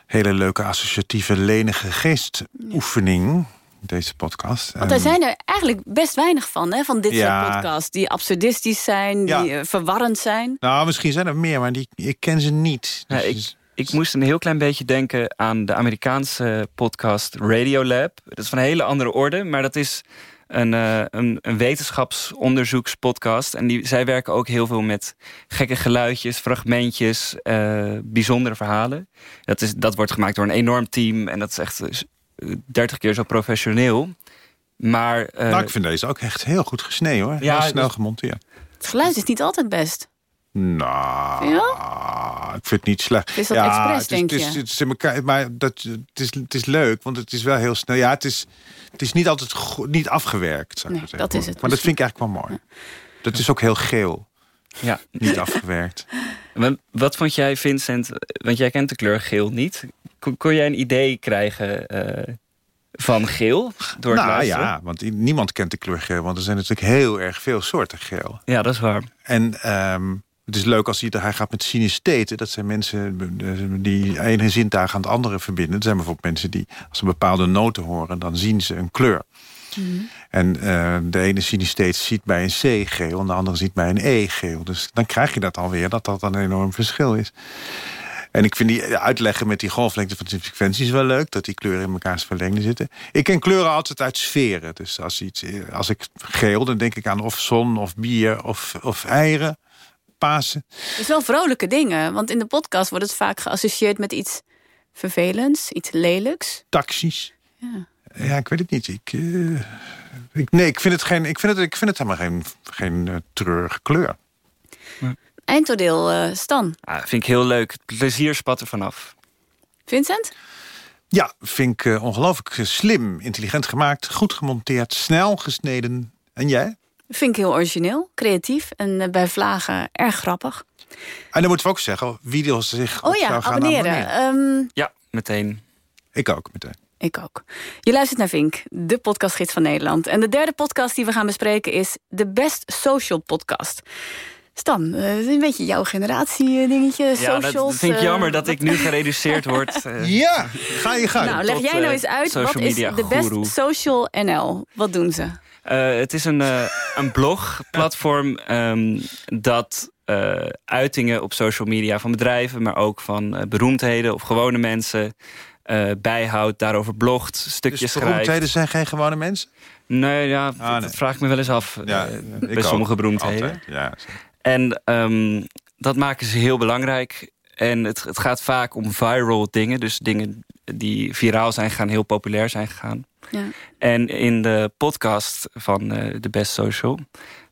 hele leuke associatieve lenige geestoefening deze podcast. Want er zijn er eigenlijk best weinig van, hè, van dit Ja. soort podcasts. Die absurdistisch zijn, die Ja. eh, verwarrend zijn. Nou, misschien zijn er meer, maar die, ik ken ze niet. Ja, Dus- ik, ik moest een heel klein beetje denken aan de Amerikaanse podcast Radiolab. Dat is van een hele andere orde, maar dat is een, eh, een, een wetenschapsonderzoekspodcast. En die, zij werken ook heel veel met gekke geluidjes, fragmentjes, eh, bijzondere verhalen. Dat, is, dat wordt gemaakt door een enorm team en dat is echt eh, 30 keer zo professioneel. Maar, eh, nou, ik vind deze ook echt heel goed gesneden hoor. Ja, heel snel dus- gemonteerd. Het geluid is niet altijd best. Nou, ik vind het niet slecht. Is dat expres, het is, denk het is, je? Het is, in elkaar, maar dat, het, is, het is leuk, want het is wel heel snel. Ja, het is, het is niet altijd go- niet afgewerkt. Zou ik Nee, maar dat zeggen. is het Maar dat vind ik eigenlijk wel mooi. Dat is ook heel geel. Ja. Niet afgewerkt. Wat, wat vond jij, Vincent, want jij kent de kleur geel niet. Kon, kon jij een idee krijgen eh, van geel door het nou luisteren? ja, want niemand kent de kleur geel. Want er zijn natuurlijk heel erg veel soorten geel. Ja, dat is waar. En ehm, het is leuk als hij, hij gaat met synestheten. Dat zijn mensen eh, die ene zintuig aan het andere verbinden. Dat zijn bijvoorbeeld mensen die als ze bepaalde noten horen... dan zien ze een kleur. En eh, de ene synestheet ziet bij een C geel... en de andere ziet bij een E geel. Dus dan krijg je dat alweer, dat dat een enorm verschil is. En ik vind die uitleggen met die golflengte van de frequenties wel leuk. Dat die kleuren in elkaars verlengde zitten. Ik ken kleuren altijd uit sferen. Dus als, iets, als ik geel, dan denk ik aan of zon of bier of, of eieren. Pasen. Het is wel vrolijke dingen, want in de podcast wordt het vaak geassocieerd met iets vervelends, iets lelijks. Taxis. Ja. Ja, ik weet het niet. Ik, eh, ik, nee, ik vind het, geen, ik vind het, ik vind het helemaal geen, geen eh, treurige kleur. Eindoordeel, eh, Stan. Ah, vind ik heel leuk. Het plezier spat er vanaf. Vincent? Ja, vind ik ongelooflijk slim, intelligent gemaakt, goed gemonteerd, snel gesneden. En jij? Vind ik heel origineel, creatief en eh, bij vlagen erg grappig. En dan moeten we ook zeggen, wie wil zich Oh op ja, zou gaan abonneren. abonneren. Ehm, Ja, meteen. Ik ook, meteen. ik ook. Je luistert naar Vink, de podcastgids van Nederland. En de derde podcast die we gaan bespreken is de Best Social Podcast. Stan, eh, een beetje jouw generatie eh, dingetje, Ja, socials. dat vind ik jammer dat ik nu gereduceerd word. Ja, ga je gang. Nou, leg tot, jij nou eens uit, wat is de Best. Social NL? Wat doen ze? Eh, het is een, eh, een blogplatform ehm, dat eh, uitingen op social media van bedrijven... maar ook van beroemdheden of gewone mensen bijhoudt, daarover blogt, stukjes Dus schrijft. beroemdheden zijn geen gewone mensen? Nee, ja, Ah, nee. dat vraag ik me wel eens af Ja, ik bij ook. sommige beroemdheden. Ja. En ehm, dat maken ze heel belangrijk. En het, het gaat vaak om viral dingen. Dus dingen die viraal zijn gegaan, heel populair zijn gegaan. Ja. En in de podcast van eh The Best Social...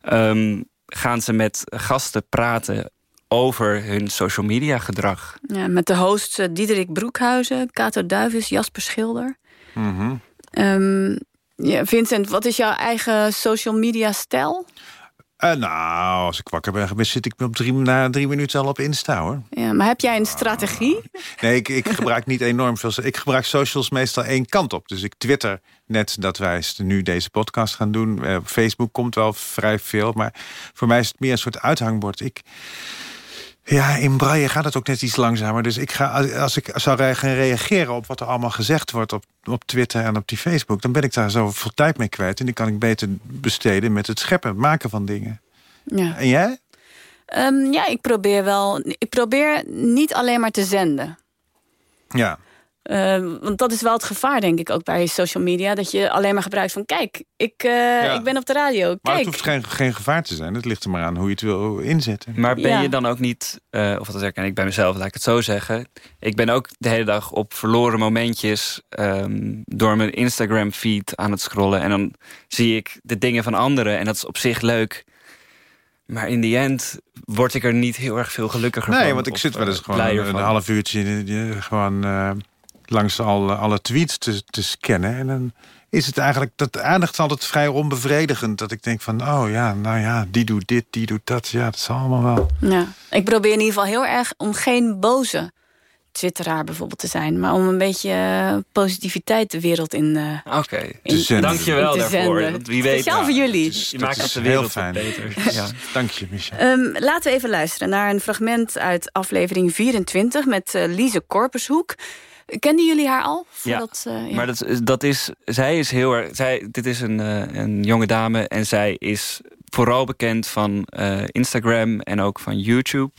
ehm, gaan ze met gasten praten over hun social media gedrag. Ja, met de hosts eh, Diederik Broekhuizen, Kato Duivis, Jasper Schilder. Mhm. Ehm, ja, Vincent, wat is jouw eigen social media stijl? Eh, nou, als ik wakker ben geweest, zit ik op drie, na drie minuten al op Insta, hoor. Ja, maar heb jij een strategie? Nee, ik, ik gebruik niet enorm veel. Ik gebruik socials meestal één kant op. Dus ik twitter net dat wij nu deze podcast gaan doen. Eh, Facebook komt wel vrij veel. Maar voor mij is het meer een soort uithangbord. Ik, ja, in braille gaat het ook net iets langzamer. Dus ik ga, als ik zou gaan reageren op wat er allemaal gezegd wordt... op, op Twitter en op die Facebook... dan ben ik daar zo veel tijd mee kwijt. En die kan ik beter besteden met het scheppen, het maken van dingen. Ja. En jij? Ehm, ja, ik probeer wel. Ik probeer niet alleen maar te zenden. Ja. Ehm, want dat is wel het gevaar, denk ik, ook bij social media. Dat je alleen maar gebruikt van, kijk, ik, eh, ik ben op de radio. Maar Kijk. het hoeft geen, geen gevaar te zijn. Het ligt er maar aan hoe je het wil inzetten. Maar ben Ja. je dan ook niet, eh, of dat herken ik bij mezelf, laat ik het zo zeggen. Ik ben ook de hele dag op verloren momentjes ehm, door mijn Instagram feed aan het scrollen. En dan zie ik de dingen van anderen en dat is op zich leuk. Maar in die end word ik er niet heel erg veel gelukkiger van. Nee, want ik zit wel eens eh, gewoon een, een half uurtje gewoon eh, langs al, alle tweets te, te scannen. En dan is het eigenlijk, dat eindigt altijd vrij onbevredigend. Dat ik denk van, oh ja, nou ja, die doet dit, die doet dat. Ja, dat is allemaal wel. Ja. Ik probeer in ieder geval heel erg om geen boze twitteraar bijvoorbeeld te zijn... maar om een beetje eh, positiviteit de wereld in... eh, Oké, in- zenden. dank je wel in te daarvoor. Want wie weet, Speciaal voor jullie. je maakt het de wereld heel fijn. beter. Ja. Dank je, Michel. Ehm, laten we even luisteren naar een fragment uit aflevering 24... met eh, Lise Korpershoek. Kenden jullie haar al? Voordat, eh, ja. Maar dat, is- dat is, zij is heel erg. Zij, dit is een, eh, een jonge dame en zij is vooral bekend van eh, Instagram en ook van YouTube.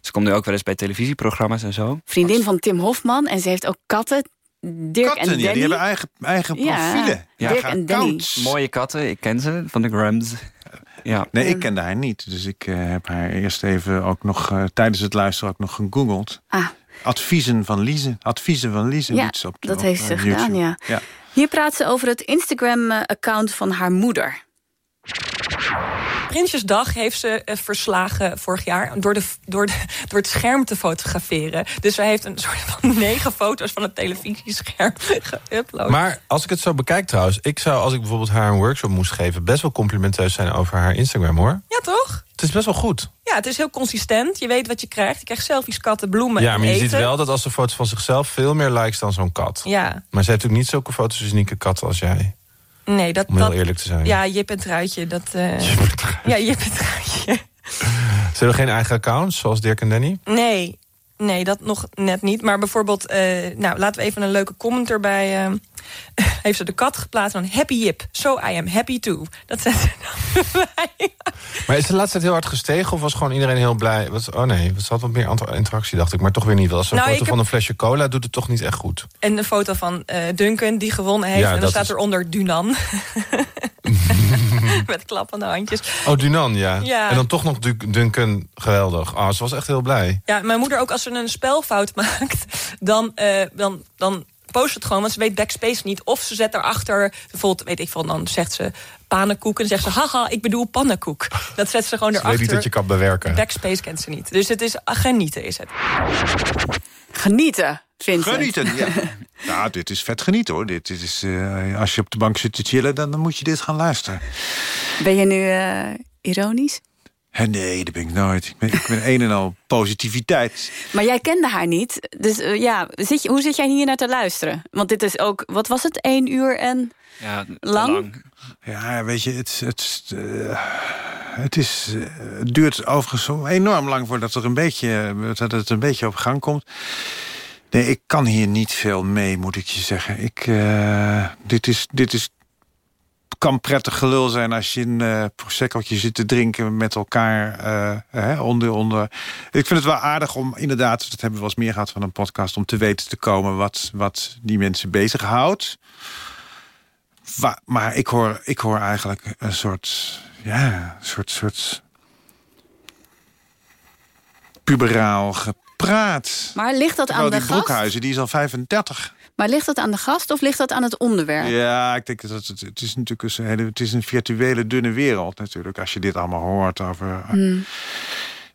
Ze komt nu ook wel eens bij televisieprogramma's en zo. Vriendin van Tim Hofman en ze heeft ook katten. Dirk Katten, en ja, Danny. die hebben eigen, eigen Ja, profielen. Dirk Eigen en Danny. Mooie katten, ik ken ze van de Grams. Ja. Nee, ik kende haar niet. Dus ik eh, heb haar eerst even ook nog eh, tijdens het luisteren ook nog gegoogeld. Ah. Adviezen van Lize. Adviezen van Lize. Ja, op, dat op, heeft ze gedaan, ja. Hier praat ze over het Instagram-account van haar moeder. Prinsjesdag heeft ze eh, verslagen vorig jaar door, de, door, de, door het scherm te fotograferen. Dus zij heeft een soort van negen foto's van het televisiescherm geüpload. Maar als ik het zo bekijk trouwens... ik zou als ik bijvoorbeeld haar een workshop moest geven... best wel complimenteus zijn over haar Instagram, hoor. Ja, toch? Het is best wel goed. Ja, het is heel consistent. Je weet wat je krijgt. Je krijgt selfies, katten, bloemen ja, maar je eten. ziet wel dat als de foto's van zichzelf... veel meer likes dan zo'n kat. Ja, Maar ze heeft natuurlijk niet zulke fotogenieke katten als jij. Nee, dat... Om heel dat eerlijk te zijn. Ja, Jip en Truitje. Dat, eh, Ja, Jip en Truitje. Ze hebben geen eigen accounts, zoals Dirk en Danny? Nee, nee, dat nog net niet. Maar bijvoorbeeld, eh, nou, laten we even een leuke comment erbij... eh, heeft ze de kat geplaatst van Happy Jip. So I am happy too. Dat zet ze dan bij. Maar is de laatste tijd heel hard gestegen of was gewoon iedereen heel blij? Wat, oh nee, het had wat meer interactie, dacht ik. Maar toch weer niet wel. Een Nou, foto van heb- een flesje cola doet het toch niet echt goed. En een foto van eh, Duncan die gewonnen heeft. Ja, en dan staat is- eronder Dunan. Met klappende handjes. Oh, Dunan, ja. Ja. En dan toch nog Du- Duncan, geweldig. Ah, ze was echt heel blij. Ja, mijn moeder ook als ze een spelfout maakt, dan, eh, dan, dan post het gewoon, want ze weet backspace niet. Of ze zet erachter, bijvoorbeeld, weet ik veel, dan zegt ze pannenkoek en zegt ze, haha, ik bedoel pannenkoek. Dat zet ze gewoon Ze erachter. weet niet dat je kan bewerken. Backspace kent ze niet. Dus het is ah, genieten is het. Genieten, Vincent. Genieten, ja. nou, dit is vet genieten hoor. Dit, dit is, eh, als je op de bank zit te chillen, dan, dan moet je dit gaan luisteren. Ben je nu eh, ironisch? Hè, nee, dat ben ik nooit. Ik ben, ik ben een en al positiviteit. Maar jij kende haar niet. Dus eh, ja, zit je, hoe zit jij hier naar te luisteren? Want dit is ook, wat was het, één uur en Ja, lang? Ja, weet je, het, het, eh, het, is, eh, het duurt overigens zo enorm lang voordat er een beetje, dat het een beetje op gang komt. Nee, ik kan hier niet veel mee, moet ik je zeggen. Ik, eh, dit, is, dit is, kan prettig gelul zijn als je een eh proseccootje zit te drinken met elkaar. eh, hè, onder, onder. Ik vind het wel aardig om inderdaad, dat hebben we wel eens meer gehad van een podcast, om te weten te komen wat, wat die mensen bezighoudt. Wa- maar ik hoor, ik hoor eigenlijk een soort, ja, een soort, soort puberaal gepraat. Maar ligt dat Terwijl aan de die gast? Broekhuizen, die is al 35. Maar ligt dat aan de gast of ligt dat aan het onderwerp? Ja, ik denk dat het, het is natuurlijk een, hele, het is een virtuele dunne wereld natuurlijk. Als je dit allemaal hoort over... Hmm.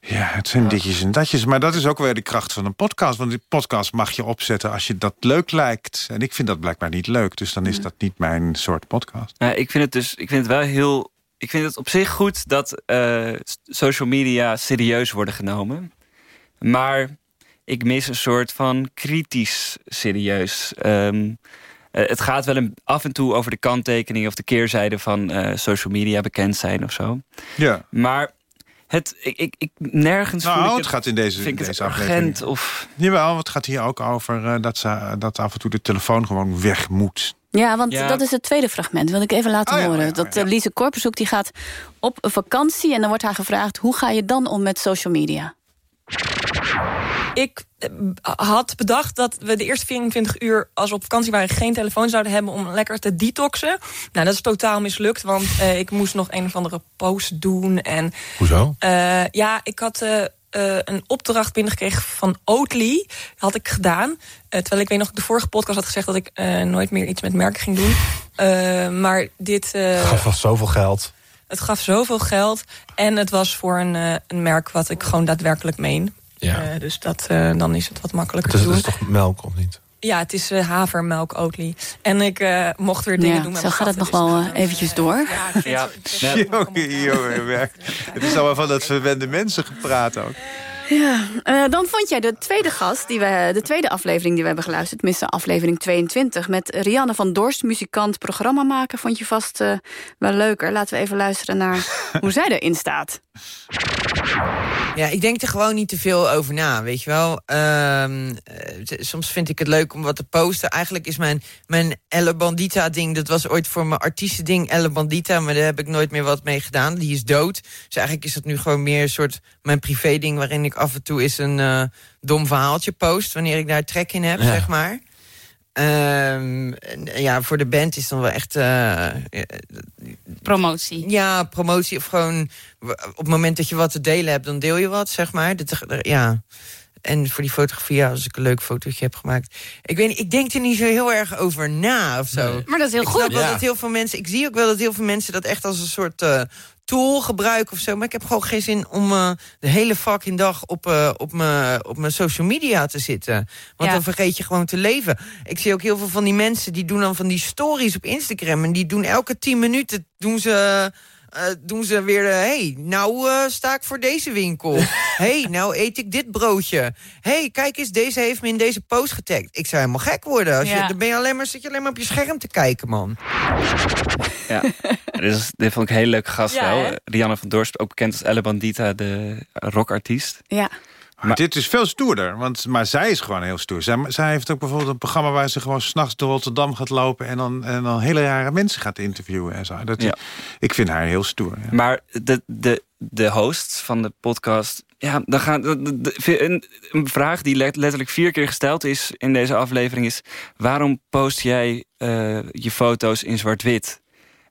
Ja, het zijn ditjes en datjes. Maar dat is ook weer de kracht van een podcast. Want die podcast mag je opzetten als je dat leuk lijkt. En ik vind dat blijkbaar niet leuk. Dus dan is dat niet mijn soort podcast. Nou, ik vind het dus, ik vind het wel heel. Ik vind het op zich goed dat eh, social media serieus worden genomen. Maar ik mis een soort van kritisch serieus. Ehm, eh, het gaat wel een, af en toe over de kanttekeningen of de keerzijde van eh, social media bekend zijn of zo. Ja. Maar het, ik, ik, ik, nergens Nou, voel ik het gaat in deze, vind deze aflevering. of Jawel, het gaat hier ook over eh, dat, ze, dat af en toe de telefoon gewoon weg moet. Ja, want Ja. dat is het tweede fragment. Wil ik even laten Oh ja, horen. oh ja, dat eh, Lise Korpershoek die gaat op een vakantie... en dan wordt haar gevraagd... hoe ga je dan om met social media? Ik eh, had bedacht dat we de eerste 24 uur, als we op vakantie waren, geen telefoon zouden hebben om lekker te detoxen. Nou, dat is totaal mislukt, want eh, ik moest nog een of andere post doen. En, Hoezo? eh, ja, ik had een opdracht binnengekregen van Oatly. Dat had ik gedaan. Terwijl ik weet nog, de vorige podcast had gezegd dat ik nooit meer iets met merken ging doen. Maar dit. eh, Gaf zoveel geld. het gaf zoveel geld. En het was voor een, een merk wat ik gewoon daadwerkelijk meen. Ja. Eh, dus dat, eh, dan is het wat makkelijker Het is, te het doen. is toch melk of niet? Ja, het is eh, havermelk Oatly. En ik eh, mocht weer dingen Ja, doen met zo gaat het nog wel eventjes door. Ja, Jongen, jongen, werk. Het is allemaal van dat verwende mensen gepraat ook. Ja, eh, dan vond jij de tweede gast, die we, de tweede aflevering die we hebben geluisterd... tenminste aflevering 22, met Rianne van Dorst, muzikant, programmamaker... vond je vast eh, wel leuker. Laten we even luisteren naar hoe zij erin staat. Ja, ik denk er gewoon niet te veel over na, weet je wel. Ehm, eh, soms vind ik het leuk om wat te posten. Eigenlijk is mijn, mijn Elle Bandita ding... dat was ooit voor mijn artiestending Elle Bandita... maar daar heb ik nooit meer wat mee gedaan. Die is dood. Dus eigenlijk is dat nu gewoon meer een soort mijn privé ding... waarin ik af en toe eens een eh, dom verhaaltje post... wanneer ik daar trek in heb, Ja. zeg maar. Ehm, en, ja, voor de band is dan wel echt... eh, Promotie. ja, promotie of gewoon op het moment dat je wat te delen hebt, dan deel je wat, zeg maar. Dat, ja. En voor die fotografie, ja, als ik een leuk fotootje heb gemaakt. Ik weet niet, ik denk er niet zo heel erg over na of zo. Maar dat is heel ik goed. snap wel Ja. dat heel veel mensen, ik zie ook wel dat heel veel mensen dat echt als een soort eh, tool gebruiken of zo. Maar ik heb gewoon geen zin om eh, de hele fucking dag op, eh, op mijn op mijn social media te zitten. Want Ja. dan vergeet je gewoon te leven. Ik zie ook heel veel van die mensen die doen dan van die stories op Instagram. En die doen elke tien minuten doen ze. Eh, doen ze weer, hé, hey, nou eh, sta ik voor deze winkel. hey, nou eet ik dit broodje. hey, kijk eens, deze heeft me in deze post getagd. Ik zou helemaal gek worden. Als je, dan ben je alleen maar, zit je alleen maar op je scherm te kijken, man. Ja, dit, is, dit vond ik een hele leuke gast Ja, wel. Rianne van Dorst, ook bekend als Elle Bandita, de rockartiest. Ja. Maar dit is veel stoerder, want, maar zij is gewoon heel stoer. Zij, zij heeft ook bijvoorbeeld een programma waar ze gewoon s'nachts door Rotterdam gaat lopen... en dan, en dan hele rare mensen gaat interviewen en zo. Dat, Ja. Ik vind haar heel stoer. ja. Maar de, de, de host van de podcast... Ja, dan gaan, de- de- de- een, een vraag die let- letterlijk vier keer gesteld is in deze aflevering is... waarom post jij eh, je foto's in zwart-wit?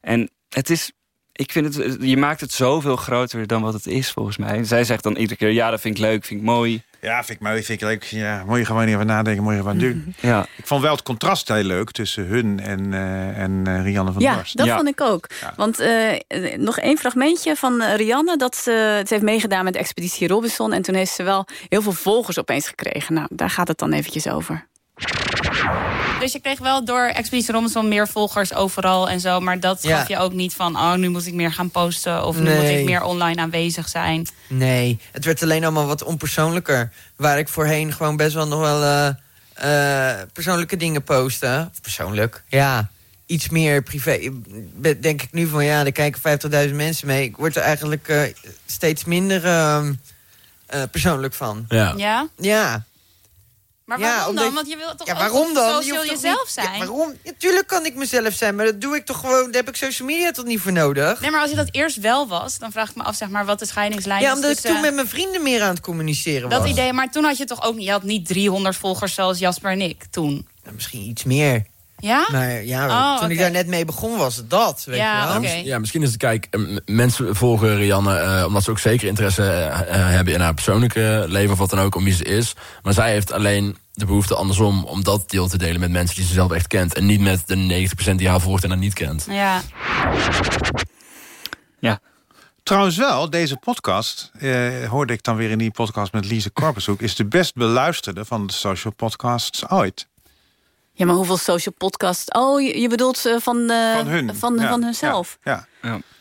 En het is... Ik vind het, je maakt het zoveel groter dan wat het is, volgens mij. Zij zegt dan iedere keer, ja, dat vind ik leuk, vind ik mooi. Ja, vind ik mooi, vind ik leuk. Ja, moet je gewoon niet over nadenken, moet je gewoon doen. Ja. Ik vond wel het contrast heel leuk tussen hun en, eh, en eh, Rianne van Ja, Dorst. dat vond ik ook. Want eh, nog één fragmentje van Rianne. Dat ze, ze heeft meegedaan met de Expeditie Robinson. En toen heeft ze wel heel veel volgers opeens gekregen. Nou, daar gaat het dan eventjes over. Dus je kreeg wel door Expeditie Robinson meer volgers overal en zo. Maar dat Ja. gaf je ook niet van, oh, nu moet ik meer gaan posten. Of nu moet ik meer online aanwezig zijn. Nee, het werd alleen allemaal wat onpersoonlijker. Waar ik voorheen gewoon best wel nog wel eh, eh, persoonlijke dingen postte. Of persoonlijk, ja. Iets meer privé. Denk ik nu van, ja, er kijken 50.000 mensen mee. Ik word er eigenlijk eh, steeds minder ehm, eh, persoonlijk van. Ja? Ja. Maar Ja, waarom omdat- dan? Want je wilt toch Ja, ook waarom dan? Je zul hoeft je toch zelf niet- zijn. Ja, waarom? Natuurlijk kan ik mezelf zijn, maar dat doe ik toch gewoon... Daar heb ik social media toch niet voor nodig? Nee, maar als je dat eerst wel was, dan vraag ik me af, zeg maar, wat de scheidingslijn Ja, is omdat ik toen met mijn vrienden meer aan het communiceren Dat was. idee, maar toen had je toch ook niet... Je had niet 300 volgers zoals Jasper en ik toen. Misschien iets meer. Ja? Maar ja, Oh, toen ik daar net mee begon was het dat, weet Ja, je wel. Ja, mis- ja, misschien is het, kijk, mensen volgen Rianne eh, omdat ze ook zeker interesse eh, eh, hebben in haar persoonlijke leven of wat dan ook, om wie ze is. Maar zij heeft alleen de behoefte andersom om dat deel te delen met mensen die ze zelf echt kent. En niet met de 90% die haar volgt en haar niet kent. Ja. Ja. Trouwens wel, deze podcast, eh, hoorde ik dan weer in die podcast met Lise Korpershoek... is de best beluisterde van de social podcasts ooit. Ja, maar hoeveel social podcasts... Oh, je, je bedoelt eh, van, eh, Van hun. Van, Ja, van hunzelf. Ja.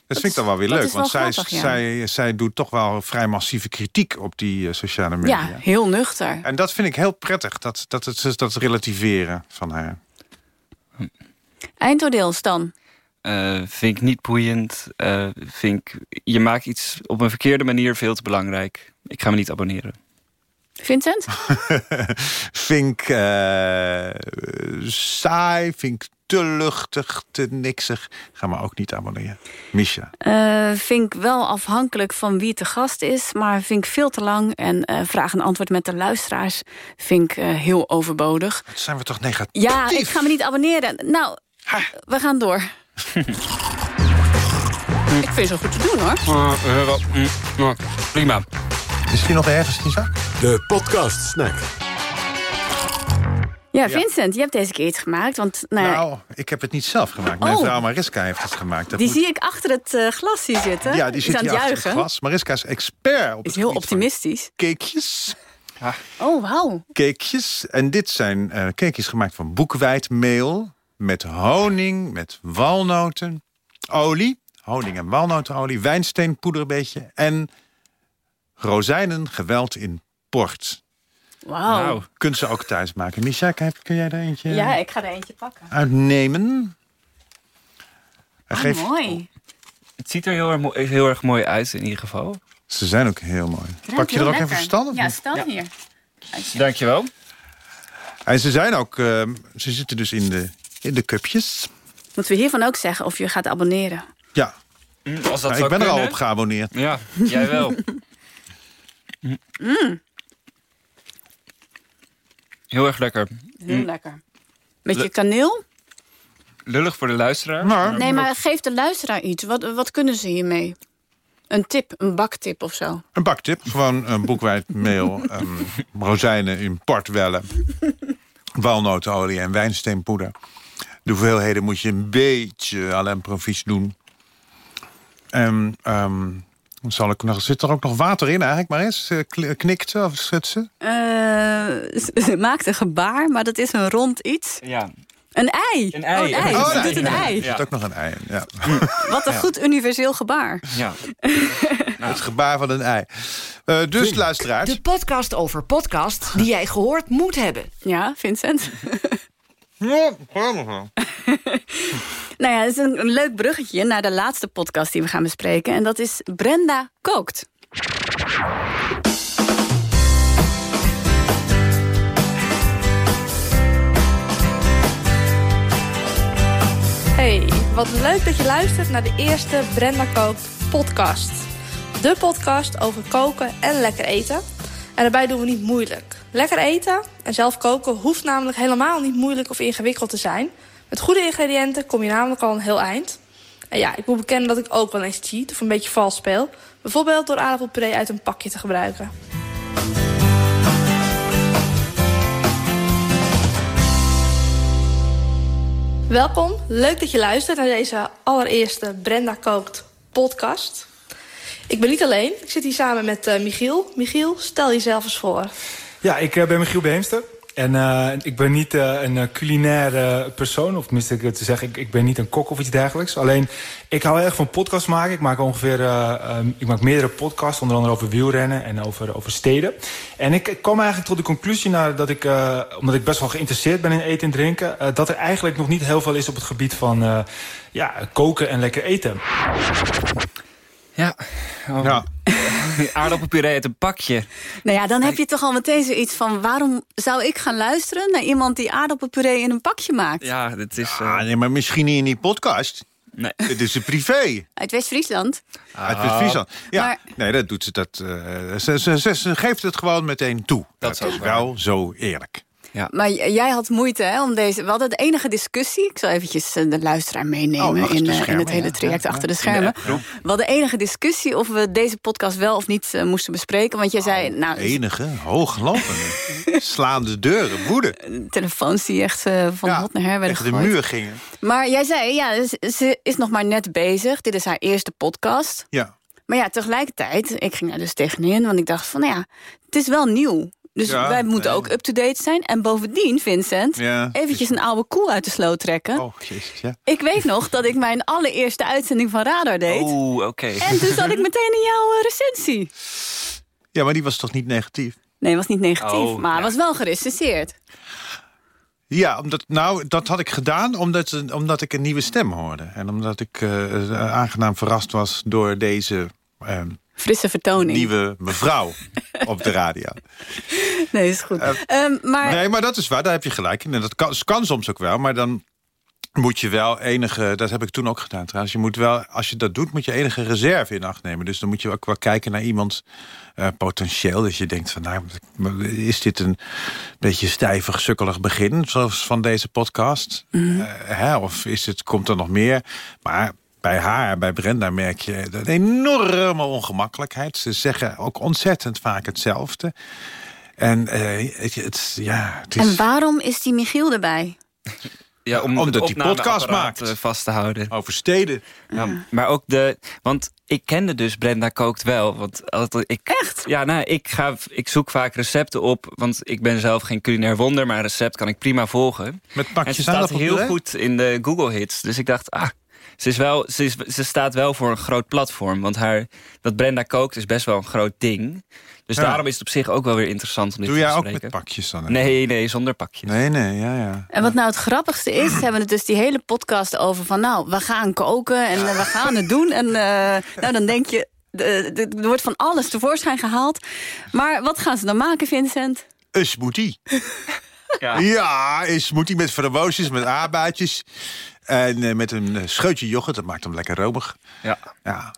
Dat vind ik dan wel weer leuk, wel want zij, grappig, ja. zij, zij doet toch wel vrij massieve kritiek op die eh, sociale media. Ja, heel nuchter. En dat vind ik heel prettig, dat, dat, het, dat relativeren van haar. Eindoordeel, Stan. Eh, vind ik niet boeiend. Eh, vind ik, je maakt iets op een verkeerde manier veel te belangrijk. Ik ga me niet abonneren. Vincent? vind ik eh, saai, vind ik te luchtig, te niksig. Ga me ook niet abonneren. Misha. Eh, vind ik wel afhankelijk van wie te gast is, maar vind ik veel te lang. En eh, vraag en antwoord met de luisteraars vind ik eh, heel overbodig. Zijn we toch negatief? Ja, ik ga me niet abonneren. Nou, we gaan door. ik vind het zo goed te doen, hoor. mm, prima. Misschien nog ergens, Lisa? De podcast snack. Ja, Vincent, je hebt deze keer iets gemaakt. Want, nou, ja, Nou, ik heb het niet zelf gemaakt. Mijn Oh. vrouw Mariska heeft het gemaakt. Dat die moet- zie ik achter het eh, glas hier zitten. Ja, die zit aan hier het achter het juichen. glas. Mariska is expert op Is het heel gebied van optimistisch. cakejes. Oh, wauw. Cakejes. En dit zijn eh cakejes gemaakt van boekwijdmeel. Met honing, met walnoten, olie. Honing en walnotenolie. Wijnsteenpoeder een beetje. En rozijnen geweld in sport. Wauw. Nou, kunt ze ook thuis maken. Misha, kun jij daar eentje Ja, ik ga er eentje pakken. uitnemen? Hij Ah, geeft- mooi. Het ziet er heel erg, mooi, heel erg mooi uit in ieder geval. Ze zijn ook heel mooi. Pak je er ook even lekker. verstand of Ja, niet? stel hier. Dankjewel. En ze zijn ook, ehm, ze zitten dus in de, in de cupjes. Moeten we hiervan ook zeggen of je gaat abonneren? Ja. Mm, Als dat Nou, ik ben er al op geabonneerd. Ja, jij wel. Mm, Heel erg lekker. heel Mm, lekker. Beetje kaneel? Lullig voor de luisteraar. Nee, maar geef de luisteraar iets. Wat, wat kunnen ze hiermee? Een tip, een baktip of zo. Een baktip, gewoon een boekwijdmeel, ehm rozijnen in portwellen, walnotenolie en wijnsteenpoeder. De hoeveelheden moet je een beetje à l'improvis doen. En ehm, zal ik nog, zit er ook nog water in eigenlijk, maar eens eh, knikt ze of schudt ze? Eh, ze maakt een gebaar, maar dat is een rond iets. Ja. Een ei. Een ei. Oh, een ei. Oh, doet een ei. Er zit ook nog een ei in, ja. Wat een Ja. goed universeel gebaar. Ja. Het gebaar van een ei. Eh, dus luisteraars. De podcast over podcast die jij gehoord moet hebben. Ja, Vincent? Ja, gewoon Nou ja, het is een, een leuk bruggetje naar de laatste podcast die we gaan bespreken. En dat is Brenda Kookt. Hey, wat leuk dat je luistert naar de eerste Brenda Kookt podcast. De podcast over koken en lekker eten. En daarbij doen we niet moeilijk. Lekker eten en zelf koken hoeft namelijk helemaal niet moeilijk of ingewikkeld te zijn. Met goede ingrediënten kom je namelijk al een heel eind. En ja, ik moet bekennen dat ik ook wel eens cheat of een beetje vals speel. Bijvoorbeeld door aardappelpuree uit een pakje te gebruiken. Welkom, leuk dat je luistert naar deze allereerste Brenda Kookt podcast. Ik ben niet alleen, ik zit hier samen met eh, Michiel. Michiel, stel jezelf eens voor. Ja, ik eh, ben Michiel Beemster. En eh, ik ben niet een culinaire persoon. Of tenminste, ik te zeggen, ik, ik ben niet een kok of iets dergelijks. Alleen, ik hou erg van podcast maken. Ik maak ongeveer, eh, ehm, ik maak meerdere podcasts. Onder andere over wielrennen en over, over steden. En ik, ik kwam eigenlijk tot de conclusie naar dat ik, omdat ik best wel geïnteresseerd ben in eten en drinken, dat er eigenlijk nog niet heel veel is op het gebied van ja, koken en lekker eten. Ja. ja. Aardappelpuree uit een pakje. Nou ja, dan heb je toch al meteen zoiets van... waarom zou ik gaan luisteren naar iemand die aardappelpuree in een pakje maakt? Ja, dit is... Ah, nee, maar misschien niet in die podcast. Nee. Dit is een privé. Uit West-Friesland? Uit West-Friesland. Ja, Maar- nee, dat doet ze. Dat, eh, ze, ze, ze, ze geeft het gewoon meteen toe. Dat, is is wel zo eerlijk. Ja. Maar jij had moeite hè, om deze... We hadden de enige discussie... Ik zal eventjes eh, de luisteraar meenemen... Oh, in, de eh, in het hele traject Ja, achter de schermen. De. We hadden enige discussie of we deze podcast wel of niet eh, moesten bespreken. Want jij zei... Nou, Enige, hooglopende, slaande deuren, woede. telefoons die echt van hot naar her werden Tegen de muur gingen. Maar jij zei, ja, ze- ze is nog maar net bezig. Dit is haar eerste podcast. Ja. Maar ja, tegelijkertijd, ik ging daar dus tegenin... want ik dacht van, nou ja, het is wel nieuw. Dus Ja, wij moeten nee. ook up-to-date zijn. En bovendien, Vincent, Ja. eventjes een oude koe uit de sloot trekken. Oh, jezus, ja. Ik weet nog dat ik mijn allereerste uitzending van Radar deed. Oeh, oké. En toen zat ik meteen in jouw eh, recensie. Ja, maar die was toch niet negatief? Nee, was niet negatief, Oh, maar ja. was wel gerecenseerd. Ja, omdat, nou, dat had ik gedaan omdat, omdat ik een nieuwe stem hoorde. En omdat ik eh, aangenaam verrast was door deze eh, Frisse vertoning. nieuwe mevrouw op de radio. Nee, is goed. Ehm, maar Nee, maar dat is waar, daar heb je gelijk in. En dat kan, kan soms ook wel, maar dan moet je wel enige... Dat heb ik toen ook gedaan trouwens. Je moet wel, als je dat doet, moet je enige reserve in acht nemen. Dus dan moet je ook wel kijken naar iemands eh, potentieel. Dat je denkt van, nou, is dit een beetje stijvig, sukkelig begin... zoals van deze podcast? Mhm. Eh, hè, of is het, komt er nog meer? Maar bij haar, bij Brenda, merk je een enorme ongemakkelijkheid. Ze zeggen ook ontzettend vaak hetzelfde. En eh, het, het, ja, het is... En waarom is die Michiel erbij? Ja, om Omdat het die podcast opnameapparaat, maakt. eh, vast te houden. Over steden. Ja, maar ook de... Want ik kende dus Brenda Kookt wel. Want ik, Echt? Ja, nou, ik, ga, ik zoek vaak recepten op. Want ik ben zelf geen culinair wonder. Maar een recept kan ik prima volgen. Met en pakjes ze staat heel goed in de Google Hits. Dus ik dacht, ah, ze, is wel, ze, is, ze staat wel voor een groot platform. Want haar, dat Brenda kookt is best wel een groot ding. Dus Ja. daarom is het op zich ook wel weer interessant om dit Doe te jij ook bespreken. met pakjes dan? Nee, nee, zonder pakjes. Nee, nee, ja, ja. En wat nou het grappigste is, hebben we het dus die hele podcast over van... nou, we gaan koken en eh, we gaan het doen. En eh, nou, dan denk je, er wordt van alles tevoorschijn gehaald. Maar wat gaan ze dan maken, Vincent? Een smoothie. Ja. Ja, een smoothie met framboosjes, met aardbeidjes. En eh, met een eh, scheutje yoghurt, dat maakt hem lekker romig. Ja. Ja,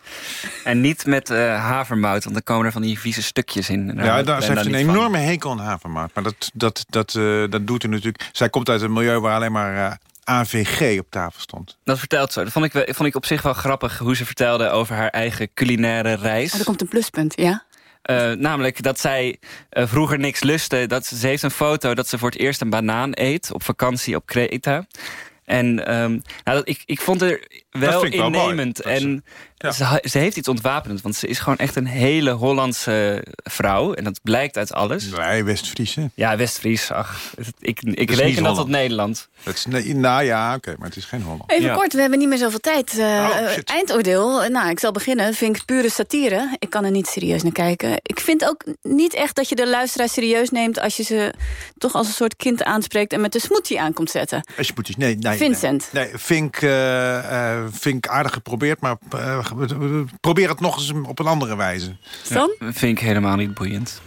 En niet met eh, havermout, want dan komen er van die vieze stukjes in. Ja daar, ze heeft een van. enorme hekel aan havermout. Maar dat, dat, dat, eh, dat doet er natuurlijk... Zij komt uit een milieu waar alleen maar eh, AVG op tafel stond. Dat vertelt ze. Dat vond ik, wel- vond ik op zich wel grappig hoe ze vertelde over haar eigen culinaire reis. Oh, er komt een pluspunt, ja? Eh, namelijk dat zij vroeger niks lustte. Dat ze, ze heeft een foto dat ze voor het eerst een banaan eet op vakantie op Kreta. En ehm, nou, dat, ik, ik vond er wel vind ik wel mooi, innemend. dat en ze, ze heeft iets ontwapenend. Want ze is gewoon echt een hele Hollandse vrouw. En dat blijkt uit alles. Nee, West-Friese. Ja, West-Fries. Ach, ik, ik reken dat tot. Nederland. Dat is, nee, nou ja, oké, maar het is geen Holland. Even Ja. kort, we hebben niet meer zoveel tijd. Oh, shit. eindoordeel, nou, ik zal beginnen. Vind ik pure satire. Ik kan er niet serieus naar kijken. Ik vind ook niet echt dat je de luisteraar serieus neemt... als je ze toch als een soort kind aanspreekt... en met de smoothie aankomt zetten. Smoothies, nee, nee. Vincent. Nee, ik, eh, eh, aardig geprobeerd, maar eh, probeer het nog eens op een andere wijze. Stan? vind ik helemaal niet boeiend.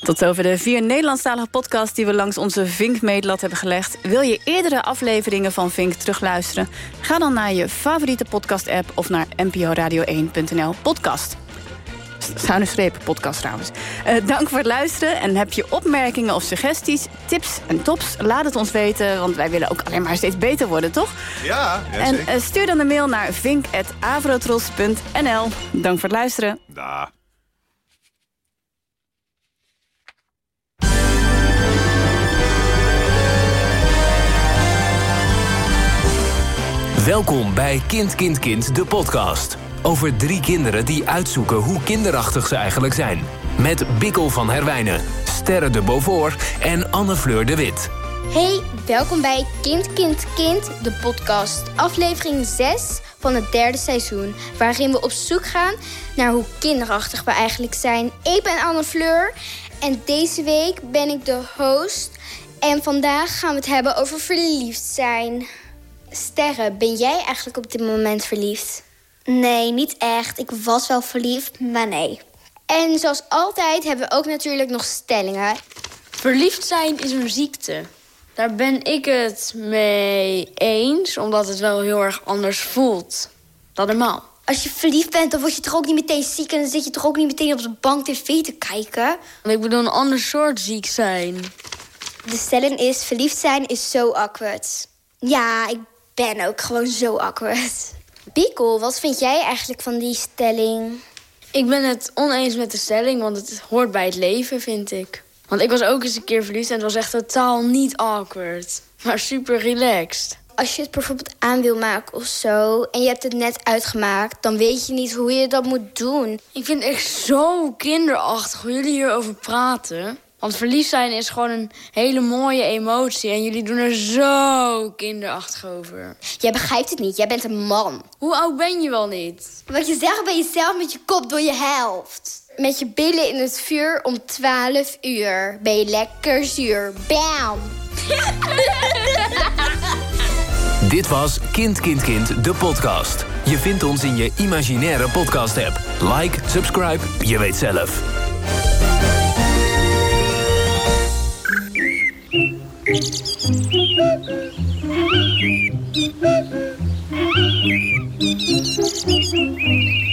Tot over de vier Nederlandstalige podcasts... die we langs onze Vink-meetlat hebben gelegd. Wil je eerdere afleveringen van Vink terugluisteren? Ga dan naar je favoriete podcast-app... of naar nporadio1.nl podcast. Schuine strepen podcast trouwens. Eh, dank voor het luisteren. En heb je opmerkingen of suggesties, tips en tops? Laat het ons weten, want wij willen ook alleen maar steeds beter worden, toch? Ja, ja en eh, stuur dan een mail naar vink.avrotros.nl. Dank voor het luisteren. Da. Welkom bij Kind, Kind, Kind, de podcast. Over drie kinderen die uitzoeken hoe kinderachtig ze eigenlijk zijn. Met Bikkel van Herwijnen, Sterre de Beaufort en Anne Fleur de Wit. Hey, welkom bij Kind, Kind, Kind, de podcast. Aflevering 6 van het derde seizoen. Waarin we op zoek gaan naar hoe kinderachtig we eigenlijk zijn. Ik ben Anne Fleur en deze week ben ik de host. En vandaag gaan we het hebben over verliefd zijn. Sterre, ben jij eigenlijk op dit moment verliefd? Nee, niet echt. Ik was wel verliefd, maar nee. En zoals altijd hebben we ook natuurlijk nog stellingen. Verliefd zijn is een ziekte. Daar ben ik het mee eens, omdat het wel heel erg anders voelt dan normaal. Als je verliefd bent, dan word je toch ook niet meteen ziek... en dan zit je toch ook niet meteen op de bank tv te kijken? Ik bedoel een ander soort ziek zijn. De stelling is, verliefd zijn is zo awkward. Ja, ik ben ook gewoon zo awkward. Bikkel, wat vind jij eigenlijk van die stelling? Ik ben het oneens met de stelling, want het hoort bij het leven, vind ik. Want ik was ook eens een keer verliefd en het was echt totaal niet awkward. Maar super relaxed. Als je het bijvoorbeeld aan wil maken of zo... en je hebt het net uitgemaakt... dan weet je niet hoe je dat moet doen. Ik vind het echt zo kinderachtig hoe jullie hierover praten. Want verliefd zijn is gewoon een hele mooie emotie. En jullie doen er zo kinderachtig over. Jij begrijpt het niet, jij bent een man. Hoe oud ben je wel niet? Wat je zegt ben je zelf met je kop door je helft. Met je billen in het vuur om 12 uur. Ben je lekker zuur. Bam! Dit was Kind, Kind, Kind, de podcast. Je vindt ons in je imaginaire podcast-app. Like, subscribe, je weet zelf. Thank you.